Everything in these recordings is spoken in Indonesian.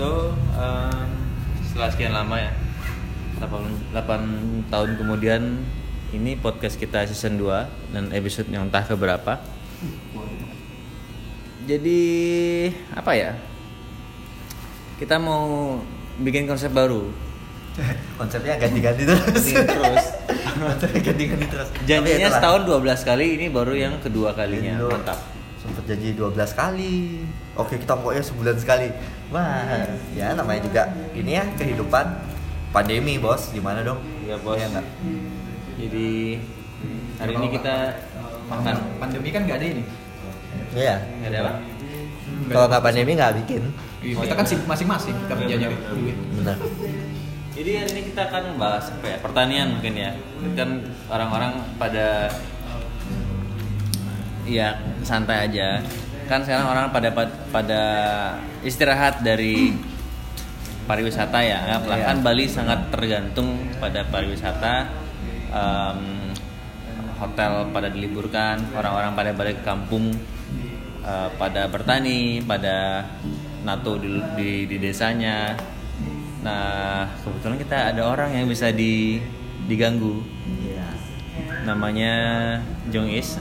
So, um, setelah sekian lama ya, 8, 8 tahun kemudian ini podcast kita season 2 dan episode yang entah keberapa. Jadi apa ya? Kita mau bikin konsep baru. Konsepnya ganti-ganti terus. Ganti terus. Ganti-ganti terus. Janjinya setahun 12 kali, ini baru yang kedua kalinya. Dulu Mantap. Sempet janji 12 kali. Oke, kita pokoknya sebulan sekali. Wah, ya namanya juga ini ya kehidupan pandemi, Bos. Gimana dong? Iya, Bos. Iya nggak? Jadi hari ini kita makan pandemi kan nggak ada ini Iya. nggak ada apa? Kalau nggak pandemi nggak bikin. kita kan sibuk masing-masing kerja nyari duit Benar. Jadi hari ini kita akan bahas apa ya? Pertanian mungkin ya. Kan orang-orang pada ya santai aja. Kan sekarang orang pada pada istirahat dari pariwisata ya. Anggaplah Iya. kan Bali sangat tergantung pada pariwisata. Em, hotel pada diliburkan, orang-orang pada balik ke kampung, eh, pada bertani, pada nato di, di, di desanya. Nah, kebetulan kita ada orang yang bisa di, diganggu. Iya. Namanya Jong Is.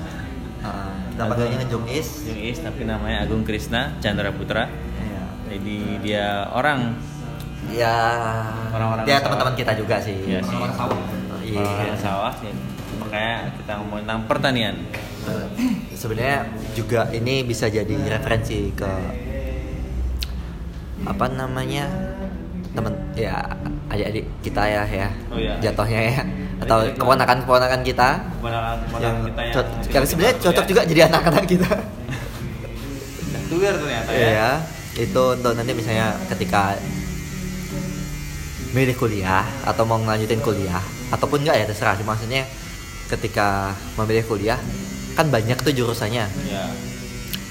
Uh, namanya Jong Is. Jong Is tapi namanya Agung Krisna Chandra Putra. Iya. Jadi dia orang Ya, Orang-orang ya sawah. teman-teman kita juga sih. Iya sih. orang sawah Iya. orang sawah. Jadi, makanya kita ngomongin tentang pertanian. Sebenarnya juga ini bisa jadi referensi ke apa namanya teman ya adik-adik kita ya ya Oh, iya. jatuhnya ya atau Adik-adik keponakan-keponakan kita. Keponakan-keponakan yang kita yang masih yang sebenarnya cocok ya. juga jadi anak-anak kita. Tuir ternyata ya. itu untuk nanti misalnya ketika milih kuliah atau mau ngelanjutin kuliah ataupun enggak ya terserah. Sih maksudnya ketika memilih kuliah kan banyak tuh jurusannya. Ya,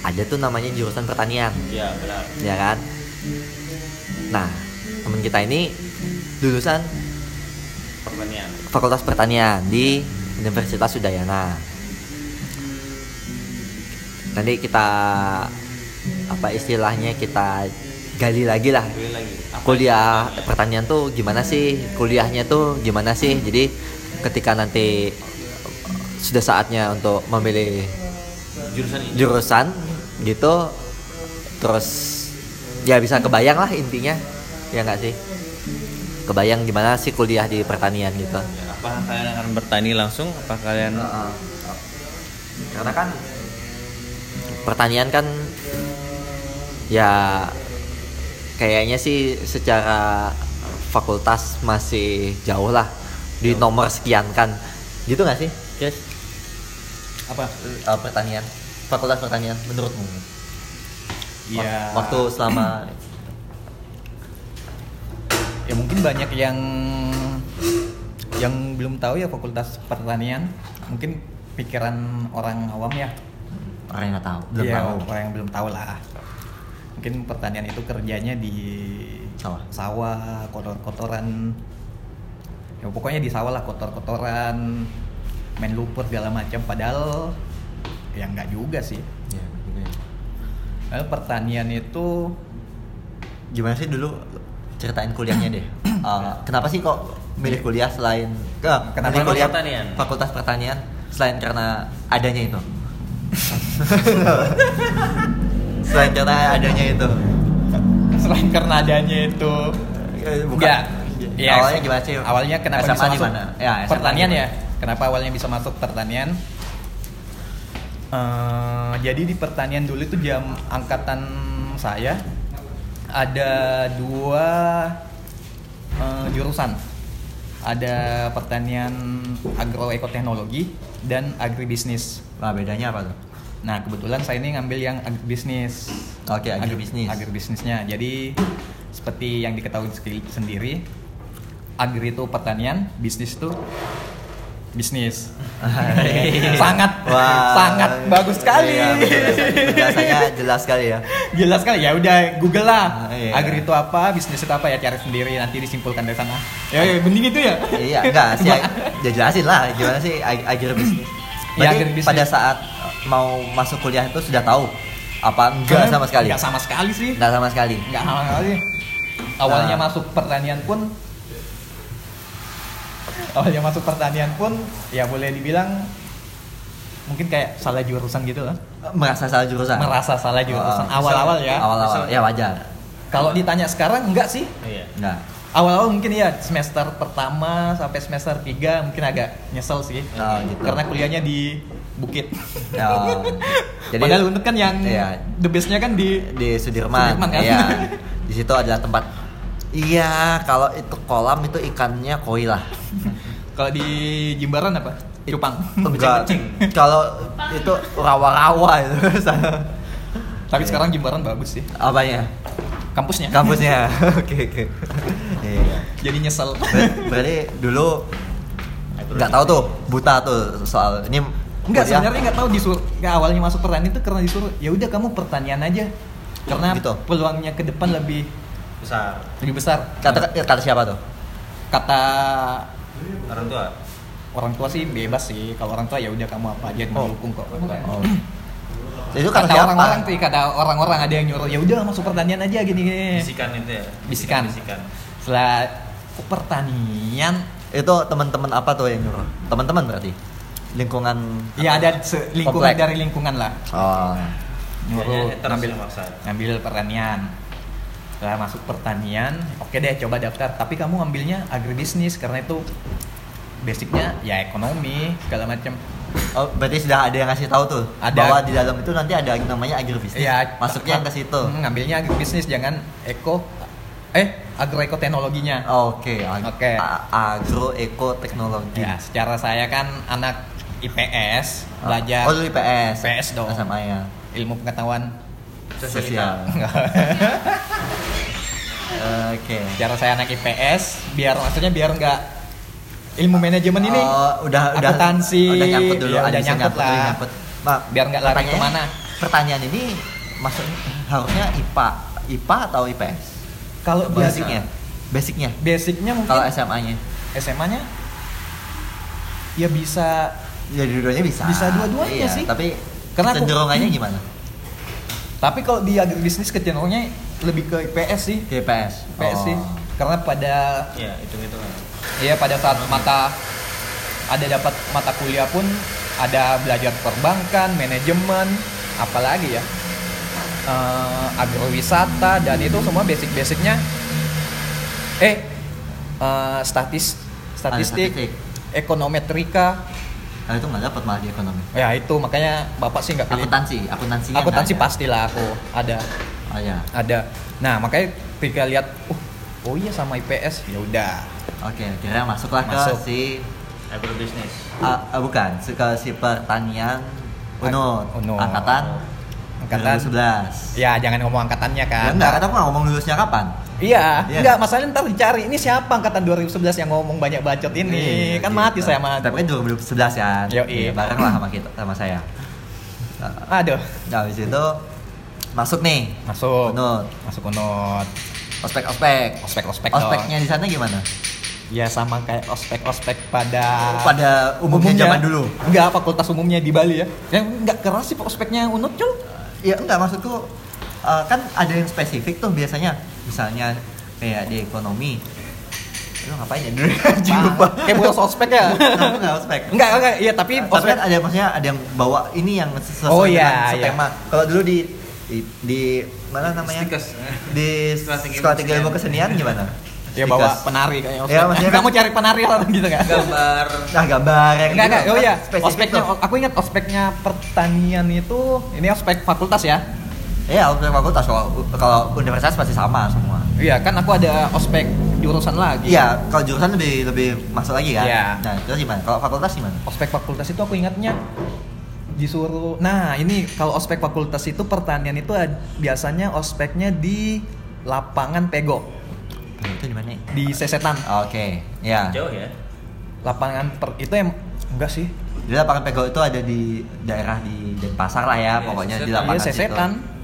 ada tuh namanya jurusan pertanian. Ya benar. ya kan? Nah teman kita ini lulusan. Fakultas Pertanian di Universitas Udayana. Nanti kita apa istilahnya kita gali lagi lah. Lagi. Kuliah pertanian tuh gimana sih? Kuliahnya tuh gimana sih? Jadi ketika nanti sudah saatnya untuk memilih Jurusan ini. jurusan gitu terus ya bisa kebayang lah intinya. Ya nggak sih kebayang gimana sih kuliah di pertanian gitu? Ya, apa kalian akan bertani langsung? Apa kalian karena kan pertanian kan ya kayaknya sih secara fakultas masih jauh lah di nomor sekian kan. Gitu nggak sih? Yes apa? Eh, pertanian. Fakultas pertanian menurutmu? Wak- ya. Waktu selama ya mungkin banyak yang yang belum tahu ya fakultas pertanian. Mungkin pikiran orang awam ya. Orang yang nggak tahu belum Iya, tahu. orang yang belum tahu lah. Mungkin pertanian itu kerjanya di Sawah. sawah kotor-kotoran. Ya pokoknya di sawah lah kotor-kotoran main lumpur segala macam. Padahal ya nggak juga sih. Iya, ya. Pertanian itu gimana sih dulu ceritain kuliahnya deh. Eh, kenapa sih kok milih kuliah selain ke Kenapa milih kuliah pertanian? fakultas pertanian selain karena adanya itu? Selain karena adanya itu. Selain karena adanya itu. Eh, bukan. Nggak. Ya, awalnya gimana sih? Awalnya kenapa SMA bisa masuk mana ya SMA pertanian ya? Kenapa awalnya bisa masuk pertanian? Eh, jadi di pertanian dulu itu jam angkatan saya ada dua eh, jurusan. Ada pertanian agroekoteknologi dan agribisnis. Nah bedanya apa tuh? Nah kebetulan saya ini ngambil yang agribisnis. Oke, agribisnis. agribisnisnya. Jadi seperti yang diketahui sendiri agri itu pertanian bisnis itu bisnis. Sangat Wah. sangat bagus sekali. Iya, jelas sekali ya. Jelas sekali. Ya udah Google lah. Ah, iya. agri itu apa bisnis itu apa ya cari sendiri nanti disimpulkan dari sana. Ya, ya bening itu ya? Iya enggak sih ya jelasin lah gimana sih ag- agribisnis Ya, Berarti agribisnis. pada saat mau masuk kuliah itu sudah tahu apa enggak sama sekali? nggak sama sekali sih. Enggak sama sekali. Nggak sama sekali. Awalnya Nah. masuk pertanian pun awalnya masuk pertanian pun ya boleh dibilang mungkin kayak salah jurusan gitu lah. Merasa salah jurusan? Merasa salah jurusan. Oh, awal-awal ya. Awal-awal ya wajar. Kalau ditanya sekarang enggak sih. Iya. enggak. Awal-awal mungkin ya semester pertama sampai semester 3 mungkin agak nyesel sih. Oh, gitu. karena kuliahnya di Bukit. Oh. Jadi- padahal untuk kan yang Iya. the bestnya kan di di Sudirman, Sudirman, kan? iya. Di situ adalah tempat iya kalau itu kolam itu ikannya koi lah. Kalau di Jimbaran apa? Cupang? enggak. Kalau itu rawa-rawa itu. Tapi sekarang Jimbaran bagus sih. Apanya kampusnya. Kampusnya. Oke oke. Iya jadi nyesel. Ber- berarti dulu nggak tahu tuh buta tuh soal ini Enggak kuliah. sebenarnya nggak tahu disuruh nggak awalnya masuk pertanian itu karena disuruh ya udah kamu pertanian aja. Karena Gitu. peluangnya ke depan lebih Besar. lebih besar kata kata siapa tuh kata Orang tua. orang tua sih bebas sih kalau orang tua ya udah kamu apa aja Oh. mendukung kok oh. itu kata orang-orang tuh kata orang-orang ada yang nyuruh ya udah masuk pertanian aja gini gini Bisikan itu ya. Bisikan. Bisikan. setelah pertanian itu teman-teman apa tuh yang nyuruh teman-teman berarti lingkungan ya ada lingkungan Komplek. dari lingkungan lah oh nyuruh ngambil maksa. ngambil pertanian setelah masuk pertanian oke deh coba daftar tapi kamu ambilnya agribisnis karena itu basicnya ya ekonomi segala macam Oh, berarti sudah ada yang ngasih tahu tuh Ada. bahwa di dalam itu nanti ada namanya agribisnis. ya Masuknya ke situ. Hmm, ngambilnya agribisnis jangan eko eh agroekoteknologinya Oke, ag- Oke. a- agro eko teknologi. ya secara saya kan anak IPS belajar Oh, IPS. IPS dong SMA ya. ilmu pengetahuan Sosial. Oke. secara saya anak IPS biar maksudnya biar nggak ilmu manajemen ini Oh, udah udah akuntansi, udah nyangkut dulu, ya, ada nyangkut udah lah. nyangkut. Mak, Biar nggak lari ke mana. Pertanyaan ini maksudnya harusnya IPA, IPA atau IPS? kalau Basicnya, basicnya. basicnya mungkin Kalau SMA-nya, SMA-nya ya bisa ya dua-duanya bisa. Bisa dua-duanya Iya, sih. Tapi Karena kecenderungannya gimana? Tapi kalau di agribisnis kecenderungannya lebih ke IPS sih Ke IPS. IPS sih Oh. karena pada Iya, hitung-hitungan. Iya pada saat mata ada dapat mata kuliah pun ada belajar perbankan, manajemen, apalagi ya eh, agrowisata dan itu semua basic-basicnya eh eh, statis statistik, statistik. ekonometrika Nah, itu nggak dapat malah di ekonomi. ya itu makanya bapak sih nggak pilih Akuntansi, akuntansi ada. pastilah aku ada Oh ya. ada nah makanya ketika lihat oh oh iya sama IPS ya udah Oke, akhirnya masuklah Masuk. ke si Agrobisnis. ah, ah, bukan, ke si pertanian Unut, Unut. angkatan angkatan 2011. ya jangan ngomong angkatannya Ya, kan enggak, kan aku nggak ngomong lulusnya kapan. Iya, Iya. enggak masalahnya ntar dicari ini siapa angkatan 2011 yang ngomong banyak bacot ini. Iya, kan gitu. mati saya mah. Tapi kan 2011 ya. Yoi. Iya, bareng lah sama kita sama saya. Nah, Aduh, nah, habis itu masuk nih. masuk. Unut. Masuk unut. Ospek-ospek. Ospek-ospek dong. Ospeknya di sana gimana? Ya sama kayak ospek-ospek pada Pada umumnya, zaman dulu. Enggak, fakultas umumnya di Bali ya. Yang enggak keras sih ospeknya unut, Cul. Ya enggak maksudku eh, kan ada yang spesifik tuh biasanya. Misalnya kayak di ekonomi. Lu ngapain ya? Anjing lupa. Kayak bolos ospek ya. Kenapa enggak ospek? Enggak, enggak, iya tapi Tapi ospek kan ada maksudnya ada yang bawa ini yang sesuai Oh, dengan iya, setema. Kalau dulu di, di di mana namanya? Stikes. Di Sekolah tinggi ilmu kesenian. gimana? ya bawa penari kayak ospek. Ya, maksudnya kan- Kamu cari penari lah gitu kan? Gambar. Nah, gambar yang Enggak, enggak. Oh Kan iya, spesifik ospeknya tuh. aku ingat ospeknya pertanian itu ini ospek fakultas ya. Iya, ospek fakultas kalau kalau universitas pasti sama semua. Iya, kan aku ada ospek jurusan lagi. Iya, kalau jurusan lebih lebih masuk lagi kan. Iya. Nah, terus gimana? Kalau fakultas gimana? Ospek fakultas itu aku ingatnya disuruh. Nah, ini kalau ospek fakultas itu pertanian itu biasanya ospeknya di lapangan Pego Itu di mana? ya? di Sesetan. Oke, ya. Jauh ya? Lapangan per itu yang enggak sih? Jadi lapangan pego itu ada di daerah di Denpasar lah ya, Iya, pokoknya di Sesetan. lapangan Iya, situ.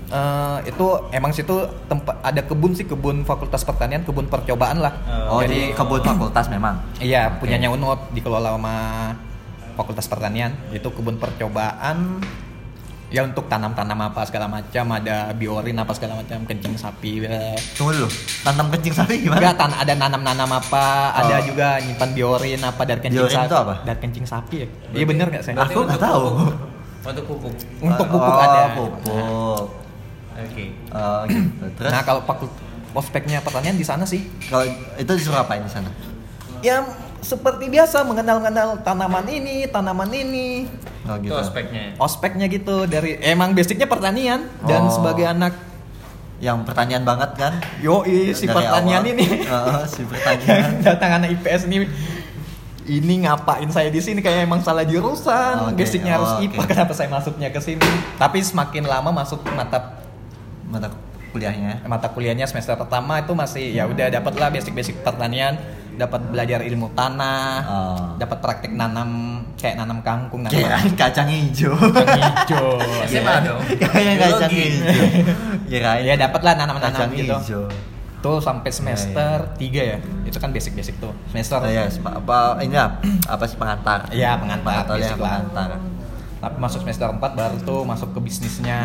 Eh, itu emang situ tempat ada kebun sih kebun fakultas pertanian kebun percobaan lah Oh, jadi di kebun fakultas memang. Iya, Oke. punyanya UNUT dikelola sama Fakultas Pertanian. Itu kebun percobaan. ya untuk tanam-tanam apa segala macam ada biorin apa segala macam kencing sapi eh. Tunggu dulu. Tanam kencing sapi gimana? Enggak, tan ada nanam-nanam apa, ada Oh. juga nyimpan biorin apa dari kencing Biorin sapi. itu apa? Dari kencing sapi ya. Iya bener nggak saya? Aku nggak tahu. Untuk pupuk. Untuk pupuk oh, ada. pupuk. Oke. Oh, gitu. Terus Nah, kalau ospeknya pertanian di sana sih kalau itu disuruh apain di sana? ya seperti biasa mengenal-mengenal tanaman ini, tanaman ini. Oh, Itu gitu. ospeknya. Ospeknya gitu dari emang basicnya pertanian dan Oh. sebagai anak Yang pertanian banget kan? yoi si Dari pertanian awal. ini Heeh, si pertanian. datang anak IPS ini ini ngapain saya di sini kayak emang salah jurusan Oke, basicnya harus oh, IPA oke. kenapa saya masuknya ke sini tapi semakin lama masuk mata Mata kuliahnya. mata kuliahnya semester pertama itu masih ya udah dapat lah basic-basic pertanian dapat belajar ilmu tanah Oh. dapat praktek nanam kayak nanam kangkung nanam Kirain kacang hijau. kacang hijau SMA dong. Kayaknya kacang hijau. Kirain ya dapat lah nanam-nanam kacang gitu hijau. tuh sampai semester 3 ya itu kan basic-basic tuh semester Oh, ya, apa ini apa, apa sih pengantar? Iya pengantar, Pengantarnya basic lah. pengantar. Tapi masuk semester 4 baru tuh masuk ke bisnisnya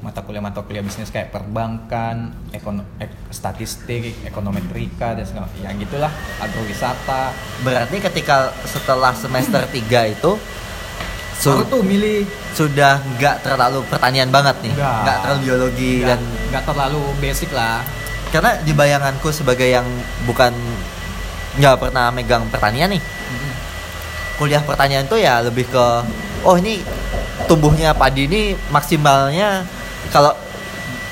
mata kuliah mata kuliah bisnis kayak perbankan, ekono, ek- statistik, ekonometrika dan segala ya gitulah agrowisata. Berarti ketika setelah semester 3 itu su- Baru tuh milih sudah nggak terlalu pertanian banget nih, Nggak. terlalu biologi nggak dan nggak terlalu basic lah. karena di bayanganku sebagai yang bukan nggak pernah megang pertanian nih, kuliah pertanian tuh ya lebih ke oh ini tumbuhnya padi ini maksimalnya kalau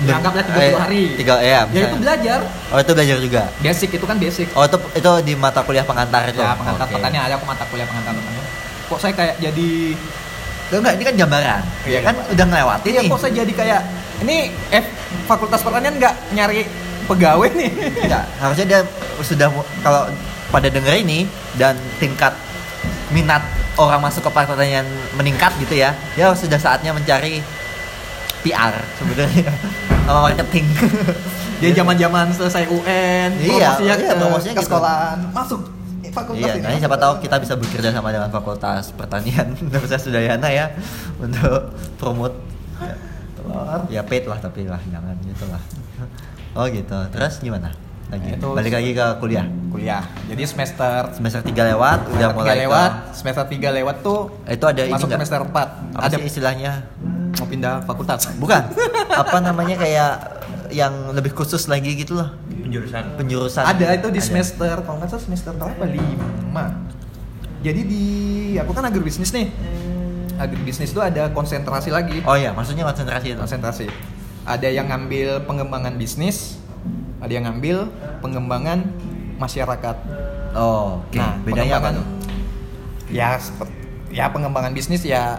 Anggaplah 30 eh, hari. Tiga, ya, Ya itu belajar Oh itu belajar juga. basic itu kan basic. Oh itu itu di mata kuliah pengantar itu. Ya pengantar Oke. pertanian ada kok mata kuliah pengantar pertanian. Kok saya kayak jadi Loh, enggak, ini kan gambaran. Iya, kan gambaran. udah ngelewatin Iya nih. kok saya jadi kayak ini F fakultas pertanian nggak nyari pegawai nih. Enggak, harusnya dia sudah kalau pada denger ini dan tingkat minat orang masuk ke pertanian meningkat gitu ya. Ya sudah saatnya mencari PR sebenarnya sama marketing. Dia zaman-zaman selesai UN, Iya, promosinya iya, ke, promosinya ke gitu. sekolahan, masuk fakultas Iya, ini. nanti siapa tahu kita bisa bekerja sama dengan Fakultas Pertanian Universitas Udayana ya untuk promote ya, Telur. ya paid lah tapi lah jangan gitu lah. Oh gitu. Terus gimana? Lagi Nah, itu- balik lagi ke kuliah. Kuliah. Jadi semester Semester 3 lewat udah semester mulai tiga ke- lewat, semester 3 lewat tuh itu ada ini masuk nggak? semester 4. apa ada sih istilahnya? mau pindah fakultas. Bukan. apa namanya kayak yang lebih khusus lagi gitu loh. Penjurusan. Penjurusan. Ada itu di semester kalau nggak salah semester berapa? 5. Jadi di aku kan agribisnis nih. Agribisnis itu ada konsentrasi lagi. Oh iya, maksudnya konsentrasi itu. konsentrasi. Ada yang ngambil pengembangan bisnis, ada yang ngambil pengembangan masyarakat. Oh, oke. Nah, Bedanya apa tuh? Ya, seperti, ya pengembangan bisnis ya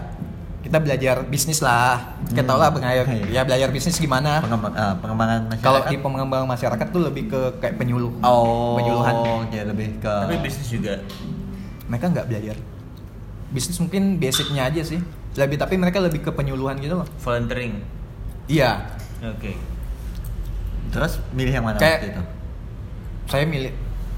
kita belajar bisnis lah. Kita Hmm. tahu lah belajar, Iya. ya belajar bisnis gimana. Pengembang, ah, pengembangan masyarakat. Kalau di pengembangan masyarakat tuh lebih ke kayak penyuluh. Oh, penyuluhan. ya lebih ke Tapi bisnis juga. Mereka nggak belajar. Bisnis mungkin basicnya aja sih. Lebih tapi mereka lebih ke penyuluhan gitu loh. Volunteering. Iya. Oke. Terus milih yang mana Kayak- waktu itu? Saya milih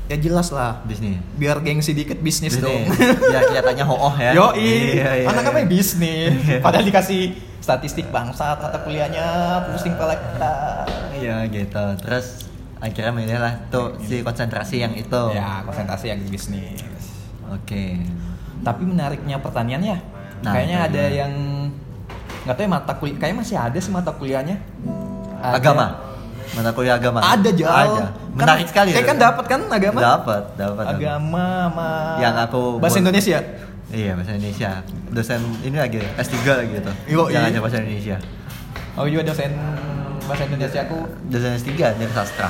ya jelas lah. Bisnis. Biar gengsi dikit bisnis, dong. ya kelihatannya ho'oh ya. Yo Iya, iya, anak iya. namanya bisnis. Padahal dikasih statistik bangsa mata kuliahnya pusing kita. Iya gitu. Terus akhirnya milih lah tuh si konsentrasi yang itu. Ya konsentrasi yang bisnis. Oke. Tapi menariknya pertanian ya. Nah, kayaknya ada yang nggak tahu ya mata kuliah. Kayaknya masih ada sih mata kuliahnya. Ada- Agama. Mata kuliah agama. Ada jauh. Ada. Menarik sekali. Kayak kan dapat kan agama? Dapat, dapat. Agama sama Yang aku bahasa buat- Indonesia. Iya bahasa Indonesia. Dosen ini lagi S3 lagi gitu. Yo, Yang iya. aja bahasa Indonesia. Oh iya dosen bahasa Indonesia aku Dosen S3 dari sastra.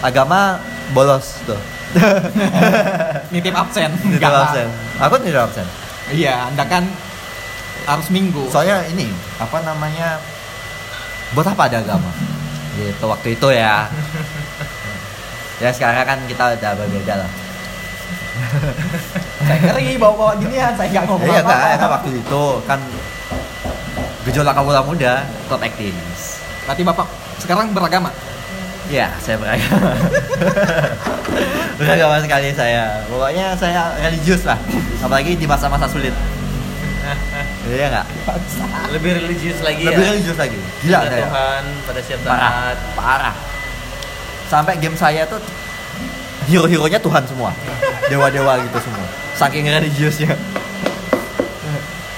Agama bolos tuh. nitip absen. Lah. absen. Aku tidak absen. Iya, anda kan harus minggu. Soalnya ini apa namanya? Buat apa ada agama? Gitu waktu itu ya. ya sekarang kan kita udah berbeda lah. saya ngeri bawa-bawa ginian, saya nggak ngomong Iya apa-apa. kan, kan waktu itu kan gejolak kaula muda, top actings. Berarti bapak sekarang beragama. Ya, saya beragama. beragama sekali saya. Pokoknya saya religius lah. Apalagi di masa-masa sulit. Iya nggak? Lebih religius lagi Lebih ya. religius lagi. Gila Pada saya. Tuhan pada setiap Parah, saat. parah. Sampai game saya tuh hero-heronya Tuhan semua. Dewa-dewa gitu semua. Saking religiusnya.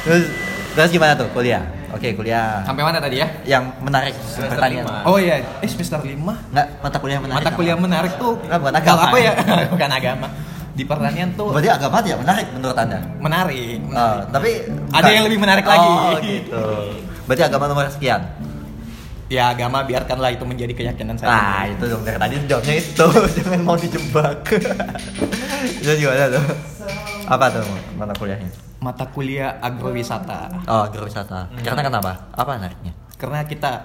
Terus terus gimana tuh kuliah? Oke, kuliah. Sampai mana tadi ya? Yang menarik Semester pertanian. lima. Oh iya, eh semester 5 Enggak, mata kuliah menarik. mata apa? kuliah menarik tuh Enggak, bukan kalau agama apa ya ya? bukan agama di pertanian tuh Berarti agama tidak menarik menurut Anda? menarik, Oh, tapi Ada yang lebih menarik lagi. Oh, gitu. Berarti agama nomor sekian. ya agama biarkanlah itu menjadi keyakinan saya Ah, itu dong dari tadi jawabnya itu. Jangan mau dijebak. Itu gimana tuh? Apa tuh mata kuliahnya? mata kuliah agrowisata Oh, agrowisata. Karena kenapa? Apa menariknya? karena kita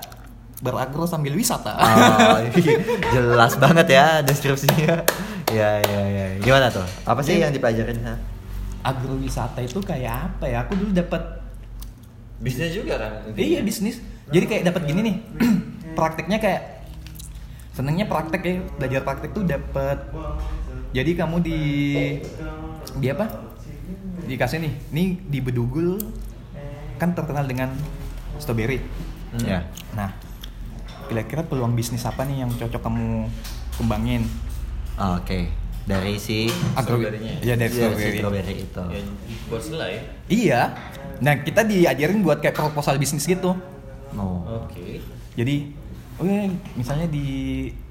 beragro sambil wisata Oh, jelas banget ya deskripsinya. Ya, ya, ya. Gimana tuh? Apa sih yang dipelajarin? ha? agrowisata itu kayak apa ya aku dulu dapat Bisnis juga kan. iya bisnis jadi kayak dapat gini nih prakteknya kayak senengnya praktek ya belajar praktek tuh dapat jadi kamu di di apa dikasih nih nih di Bedugul kan terkenal dengan strawberry Hmm. Ya. nah kira-kira peluang bisnis apa nih yang cocok kamu kembangin Oh, Oke. Dari si Agro Strawberry-nya ya? iya dari dari si strawberry strawberry itu. Ya, buat selai. iya nah kita diajarin buat kayak proposal bisnis gitu Oh. Oke. Jadi, oke misalnya di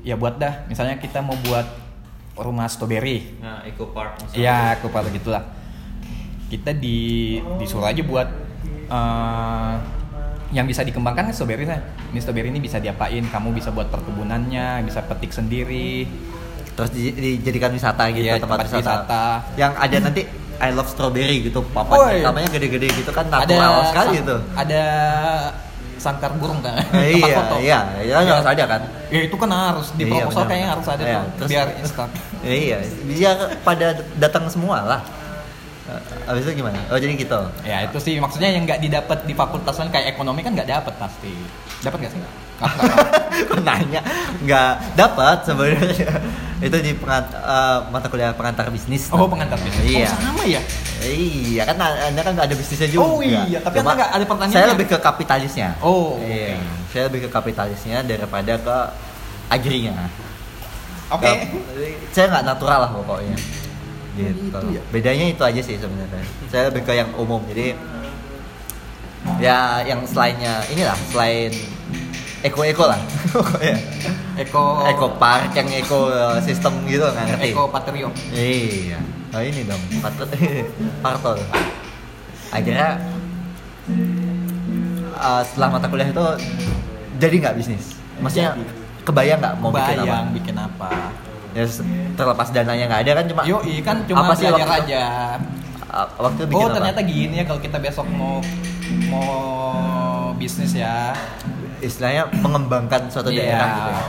ya buat dah, misalnya kita mau buat rumah strawberry. Nah, Eco Park misalnya. Ya, aku pada gitulah. Kita di disuruh aja buat eh, yang bisa dikembangkan kan strawberry saya. Ini strawberry ini bisa diapain? Kamu bisa buat perkebunannya, bisa petik sendiri. Terus di- dijadikan wisata gitu Iya, tempat, tempat wisata. wisata. Yang ada nanti I love strawberry gitu Oh, papan iya. namanya gede-gede gitu kan natural sekali sang- itu. Ada sangkar burung kan? Eh, iya, foto. iya, iya, harus ada kan. Ya itu kan harus di Iya, proposal kayaknya harus ada Iya, tuh terus- biar instan. Iya, biar pada datang semua lah. Eh, Habis itu gimana? Oh jadi gitu. Ya itu sih maksudnya yang nggak didapat di fakultas lain kayak ekonomi kan nggak dapat pasti. Dapat nggak sih? Kok nanya? Nggak dapat sebenarnya. itu di pengat- eh, mata kuliah pengantar bisnis. oh pengantar bisnis. Iya. Oh sama ya? Iya kan anda kan ada bisnisnya juga. Oh, iya, tapi Cuma Anda nggak ada pertanyaannya. Saya lebih ke kapitalisnya. Oh, Iya. Saya lebih ke kapitalisnya daripada ke agrinya. Oke. Nggak- Saya nggak natural lah pokoknya. Gitu. Itu ya? Bedanya itu aja sih sebenarnya. Saya lebih ke yang umum. Jadi ya yang selainnya inilah selain eko-eko lah. Pokoknya. Eko Eko park yang eko sistem gitu nggak ngerti. Eko Patrio. Iya. Oh ini dong, patut partol. Akhirnya uh, setelah mata kuliah itu jadi nggak bisnis? Maksudnya kebayang nggak mau bikin apa? Bayang bikin apa? Ya terlepas dananya nggak ada kan cuma. Yo, iya kan cuma Apa sih waktu aja. Uh, waktu bikin Oh apa? ternyata gini ya kalau kita besok mau mau bisnis ya. Istilahnya mengembangkan suatu Iya. daerah gitu ya.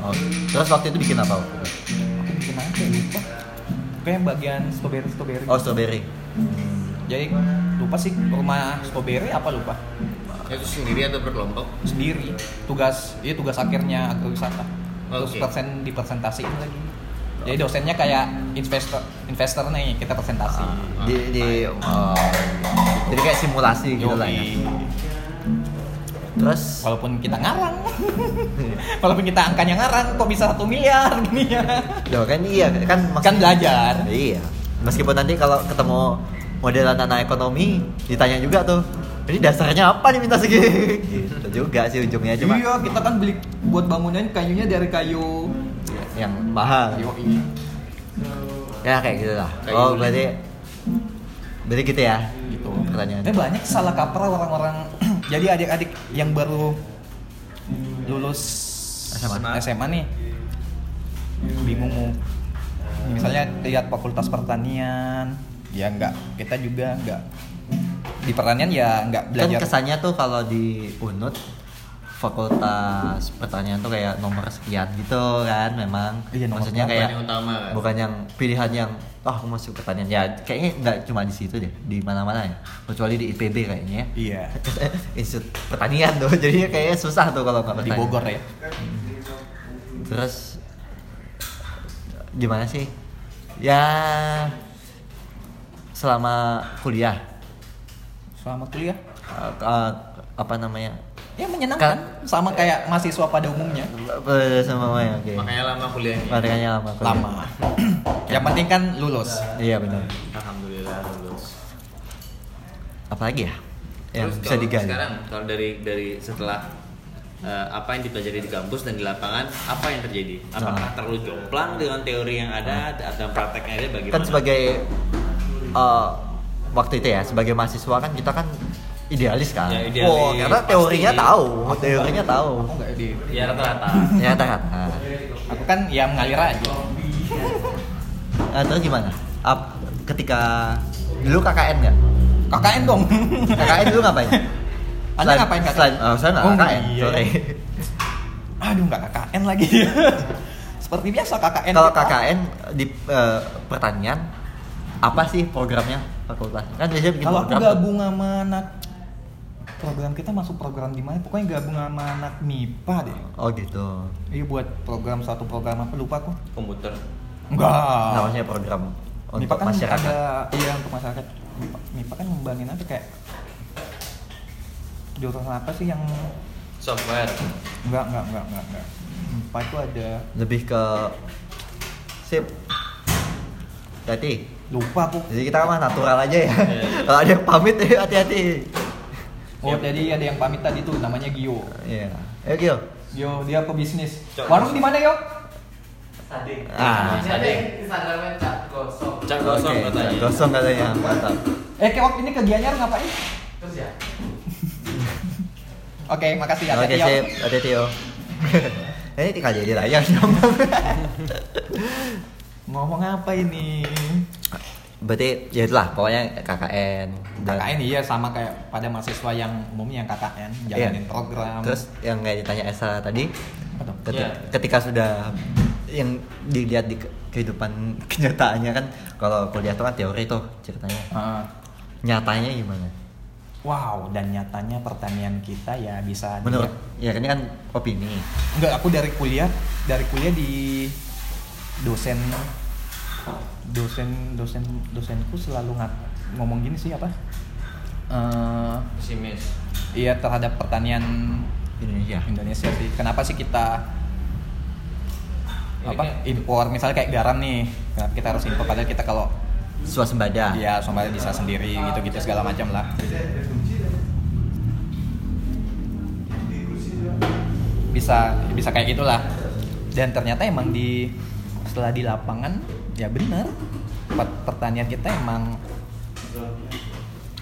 Oh, terus waktu itu bikin apa? Aku bikin apa ya lupa. Kayak bagian strawberry strawberry. Oh strawberry. Jadi lupa sih rumah strawberry apa lupa? Itu sendiri atau berkelompok? sendiri tugas ini tugas akhirnya agrowisata terus Oke. persen dipresentasiin lagi jadi dosennya kayak investor investor nih kita presentasi Ah. Di, di oh, jadi kayak simulasi gitu lah ya. Terus walaupun kita ngarang walaupun kita angkanya ngarang kok bisa satu miliar gini ya Loh kan iya kan kan belajar Iya. Meskipun nanti kalau ketemu modelan anak ekonomi ditanya juga tuh. Ini dasarnya apa nih minta segini? gitu juga sih ujungnya cuma iya kita kan beli buat bangunan kayunya dari kayu yang mahal. Yoi. Ya kayak gitu lah. Kayak Oh, gini. berarti berarti gitu ya. gitu Pertanyaan. Eh banyak salah kaprah orang-orang jadi adik-adik yang baru lulus SMA. SMA, nih bingung mau misalnya lihat fakultas pertanian ya nggak kita juga nggak di pertanian ya nggak Kan belajar kesannya tuh kalau di Unut fakultas pertanian tuh kayak nomor sekian gitu kan memang Iya, nomor maksudnya kayak yang utama kan? bukan yang pilihan yang ah aku masuk pertanian. Ya kayaknya nggak cuma di situ deh di mana-mana ya kecuali di IPB kayaknya ya. Iya. Institut pertanian tuh jadinya kayaknya susah tuh kalau nggak di Bogor ya. Terus gimana sih? Ya selama kuliah. Selama kuliah? Eh, eh, apa namanya? Ya menyenangkan sama kayak mahasiswa pada umumnya Eh, Semuanya oke. Makanya lama kuliahnya. Makanya lama. kuliah. lama yang penting kan lulus Iya benar. Alhamdulillah lulus. Apalagi ya? Yang Terus bisa digali. Sekarang kalau dari dari setelah eh, apa yang dipelajari di kampus dan di lapangan, apa yang terjadi? Apakah Nah. terlalu jomplang dengan teori yang ada atau prakteknya ada bagaimana? Kan sebagai eh, waktu itu ya sebagai mahasiswa kan kita kan idealis kan. Ya, idealis. Oh, karena teorinya Pasti. tahu, teorinya tahu. aku nggak di ya rata-rata. Ya kata aku kan ya mengalir aja Nah, terus gimana? Ap, ketika dulu KKN nggak? KKN dong KKN dulu ngapain? Anda ngapain KKN? Selain, oh, saya nggak Oh, KKN, iya. sorry. aduh nggak KKN lagi seperti biasa KKN Kalau. KKN di eh, pertanian apa sih programnya fakultas? Kan biasanya bikin kalau aku gabung sama anak program kita masuk program di mana pokoknya gabung sama anak MIPA deh Oh gitu. iya buat program satu program apa lupa aku Komputer. enggak Namanya program untuk MIPA kan masyarakat. ada iya untuk masyarakat MIPA, MIPA kan ngembangin apa kayak jurusan apa sih yang Software. enggak enggak enggak enggak enggak MIPA itu ada Lebih ke sip. Hati. lupa aku Jadi kita mah natural aja ya. Iya. Kalau ada yang pamit hati-hati. Oh jadi ada yang pamit tadi tuh namanya Gio Iya. Ayo Gil. Gio dia pebisnis warung di mana yo Ah. Sading. Instagramnya Cak Gosok. Cak gosong Oke, katanya. Gosong katanya. Mantap. eh kayak waktu ini ke Gianyar ngapain Terus ya. oke makasih ya Oke sip, hati-hati yo. Ini tinggal jadi layar ngomong. ngomong apa ini Berarti ya itulah pokoknya KKN. Dan- KKN iya sama kayak pada mahasiswa yang umumnya yang KKN jalanin Iya. program Terus yang kayak ditanya Esa tadi, ketika, Iya. ketika sudah yang dilihat di ke- kehidupan kenyataannya kan kalau kuliah itu kan teori tuh ceritanya. Ah. Nyatanya gimana? wow dan nyatanya pertanian kita ya bisa Menurut ya ini kan opini. enggak aku dari kuliah dari kuliah di dosen dosen dosen dosenku selalu ngat, ngomong gini sih apa? Eh, Pesimis. iya terhadap pertanian Indonesia. Indonesia sih. Kenapa sih kita Ini apa impor? Misalnya kayak garam nih kenapa kita harus impor. Padahal kita kalau Swasembada. ya soalnya bisa sendiri gitu gitu segala macam lah. Bisa bisa kayak gitulah. Dan ternyata emang di setelah di lapangan ya benar. Pertanian kita emang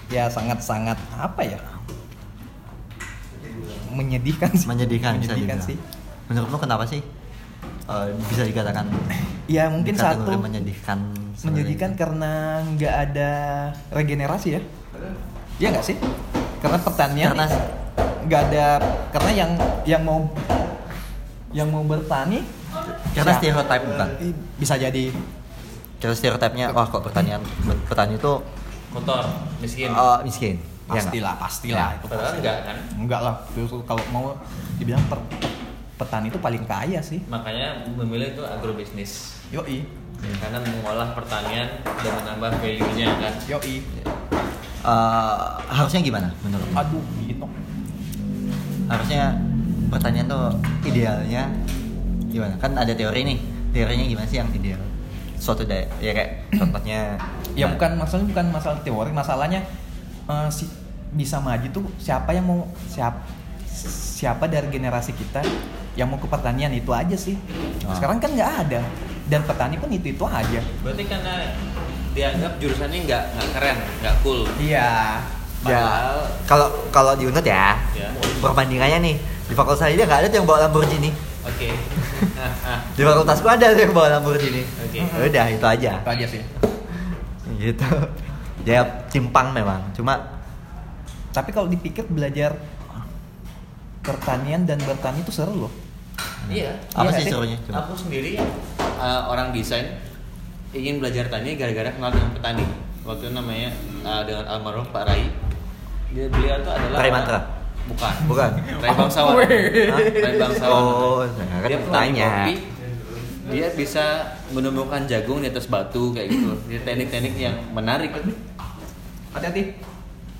ya sangat sangat apa ya? Menyedihkan sih. Menyedihkan, bisa menyedihkan sih. Menurut lo kenapa sih? Eh, bisa dikatakan ya mungkin satu. menyedihkan menyedihkan karena nggak ada regenerasi ya? Iya nggak sih? Karena pertanian Karena- nggak ada karena yang yang mau yang mau bertani karena ya, stereotip bukan? Bisa jadi karena stereotipnya wah kok pertanian petani itu Kotor, miskin. eh, miskin Ya nggak? pastilah pastilah itu Padahal pasti. enggak kan? enggak lah kalau mau dibilang per- petani itu paling kaya sih Makanya memilih itu agrobisnis. yoi Karena mengolah pertanian dan menambah value-nya kan. yoi Eh, harusnya gimana menurut aduh gitu harusnya pertanian tuh idealnya gimana kan ada teori nih teorinya gimana sih yang ideal suatu daerah ya kayak contohnya ya nah, bukan masalahnya bukan masalah teori masalahnya eh, si bisa maju tuh siapa yang mau siap siapa dari generasi kita yang mau ke pertanian itu aja sih Ah. sekarang kan nggak ada dan petani pun itu itu aja Berarti karena dianggap jurusannya nggak nggak keren, nggak cool. iya ya kalau kalau di Unut ya Ya. perbandingannya nih di fakultas saya nggak ada tuh yang bawa Lamborghini oke. Ah, di fakultasku ada tuh yang bawa Lamborghini Oke. udah itu aja itu aja sih gitu ya timpang memang cuma tapi kalau dipikir belajar pertanian dan bertani itu seru loh Iya. apa Iya sih serunya coba Aku sendiri uh, orang desain ingin belajar tani gara-gara kenal dengan petani. Waktu itu namanya uh, dengan almarhum Pak Rai. Dia beliau itu adalah Rai Mantra? Bukan. Bukan. Ray Bangsawan. Oh, Ray Bangsawan. Oh, dia kan bertanya, Kopi, dia bisa menemukan jagung di atas batu kayak gitu. Dia teknik-teknik yang menarik. Hati-hati.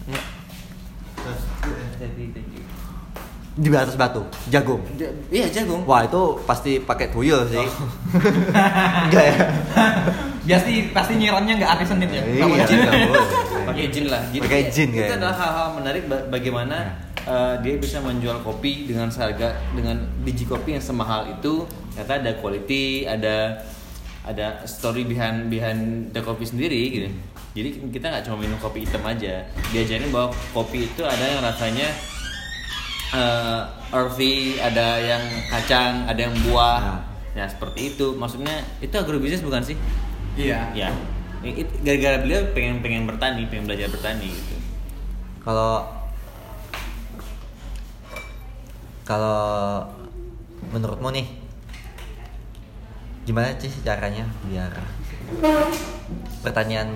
Iya. Di atas batu, jagung. Ja, iya jagung. Wah itu pasti pakai tuyul sih. Oh. Enggak ya. Biasa, pasti nyiramnya nggak senin ya. Iya. iya pakai jin lah. Gitu pakai ya. jin ya. Itu adalah hal-hal menarik bagaimana iya eh, dia bisa menjual kopi dengan seharga dengan biji kopi yang semahal itu. Ternyata ada quality ada ada story behind behind the kopi sendiri gitu. Jadi kita nggak cuma minum kopi hitam aja. Diajarin bahwa kopi itu ada yang rasanya eh, earthy ada yang kacang ada yang buah. Nah. ya seperti itu. Maksudnya itu agrobisnis bukan sih? Iya. ya. It- gara-gara beliau pengen pengen bertani pengen belajar bertani gitu. Kalau kalau menurutmu nih gimana sih caranya biar pertanian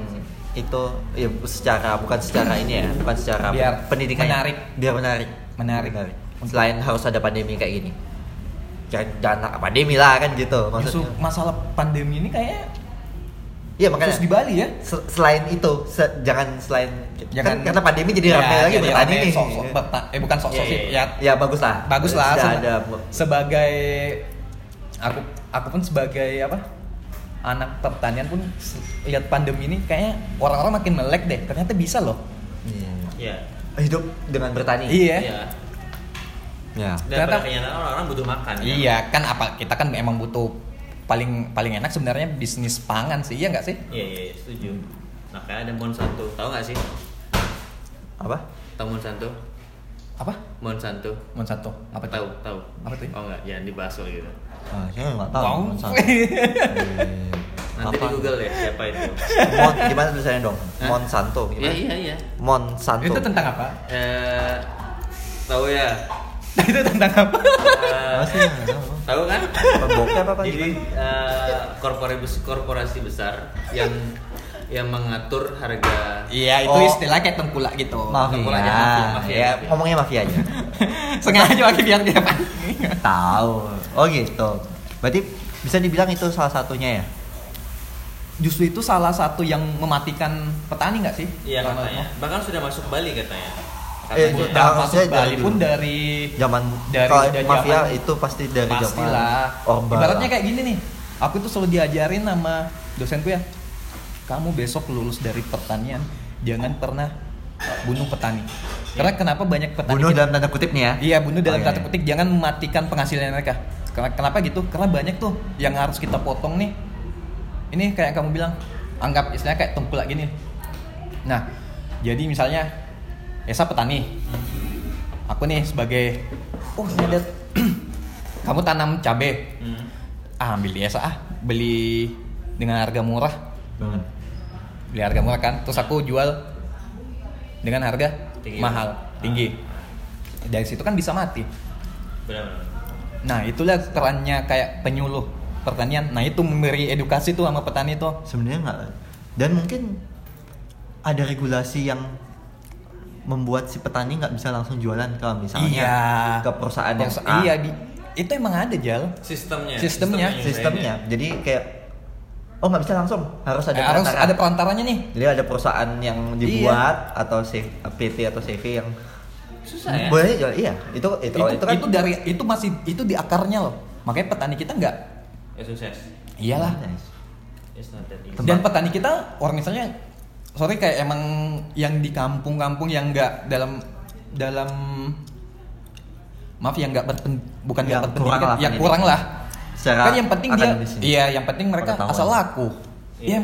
itu ya secara bukan secara ini ya bukan secara Biar pendidikan menarik. biar menarik Menarik. selain harus ada pandemi kayak gini jangan jangan pandemi lah kan gitu maksudnya masalah pandemi ini kayak iya makanya. Khusus di Bali ya. se- selain itu se- jangan selain Jangan kan, karena pandemi jadi ramai Ya, lagi jadi bertani rame nih. Sok-sok berta- eh bukan sok-sok Iya, sih. iya, Ya ya bagus lah. Bagus lah seba- ada sebagai aku aku pun sebagai apa anak pertanian pun se- lihat pandemi ini kayaknya orang-orang makin melek deh ternyata bisa loh. Iya. ya hidup dengan bertani. Iya. Iya. Ya. Dan Ternyata- pada kenyataan orang-orang butuh makan kan? iya kan apa kita kan emang butuh paling paling enak sebenarnya bisnis pangan sih iya nggak sih? Iya iya iya, setuju. Makanya ada Monsanto tahu nggak sih? Apa? Tahu Monsanto apa? Monsanto Monsanto apa tahu tahu. Apa tuh? oh nggak jangan dibahas loh gitu. Ah, saya nggak tahu Wow. Monsanto. Eh, nanti apa? di Google ya siapa itu. Mon gimana tulisannya dong? Hah? Monsanto iya gimana? Iya iya Monsanto itu tentang apa? Eh tahu ya itu tentang apa Apa sih? Nggak tahu. kan Apa bokep apa jadi gimana? eh, korporasi korporasi besar yang yang mengatur harga iya itu Oh. istilah kayak tengkulak gitu mafia Tengkulak aja, mafia, mafia, ya mafia. ngomongnya mafia aja sengaja pakai biar dia panik tahu oh gitu berarti bisa dibilang itu salah satunya ya justru itu salah satu yang mematikan petani nggak sih? iya katanya bahkan sudah masuk Bali katanya Eh, katanya itu- Udah Nah, masuk maksudnya Bali dari pun dari zaman Dari- kalau dari mafia zaman- itu pasti dari zaman pastilah. Orba Ibaratnya kayak gini nih. Aku tuh selalu diajarin sama dosenku ya. Kamu besok lulus dari pertanian, jangan pernah bunuh petani. Karena kenapa banyak petani bunuh kita- dalam tanda kutip nih ya Iya bunuh dalam Oh, iya, tanda iya. kutip jangan mematikan penghasilan mereka. Karena kenapa gitu? Karena banyak tuh yang harus kita potong nih. Ini kayak kamu bilang, anggap istilahnya kayak tengkulak gini. Nah, jadi misalnya Esa petani, aku nih sebagai, oh ini ada, kamu tanam cabe, Hmm. ah ambil di Esa ah, beli dengan harga murah, Banget. beli harga murah kan, terus aku jual dengan harga Tinggi. mahal, tinggi. Dari situ kan bisa mati. benar-benar Nah, itulah perannya kayak penyuluh pertanian. Nah, itu memberi edukasi tuh sama petani tuh. sebenarnya nggak dan mungkin ada regulasi yang membuat si petani nggak bisa langsung jualan kalau misalnya Iya. ke perusahaan yang Persa- A. Iya, di- itu emang ada Jal. sistemnya Sistemnya. sistemnya jadi kayak oh nggak bisa langsung harus ada Eh, harus perantara. ada perantaranya nih. jadi ada perusahaan yang dibuat atau C- PT atau CV yang susah ya boleh jual iya itu itu Itu, itu, kan itu dari itu masih itu di akarnya loh. Makanya petani kita nggak ya sukses iyalah. Nice. It's not that easy. Tempat- Dan petani kita orang misalnya sorry kayak emang yang di kampung-kampung yang nggak dalam dalam maaf yang nggak berpen, bukan nggak Yang berpendidikan, kurang lah yang kurang lah. Secara kan yang penting dia iya yang penting mereka asal laku. Iya. Iya.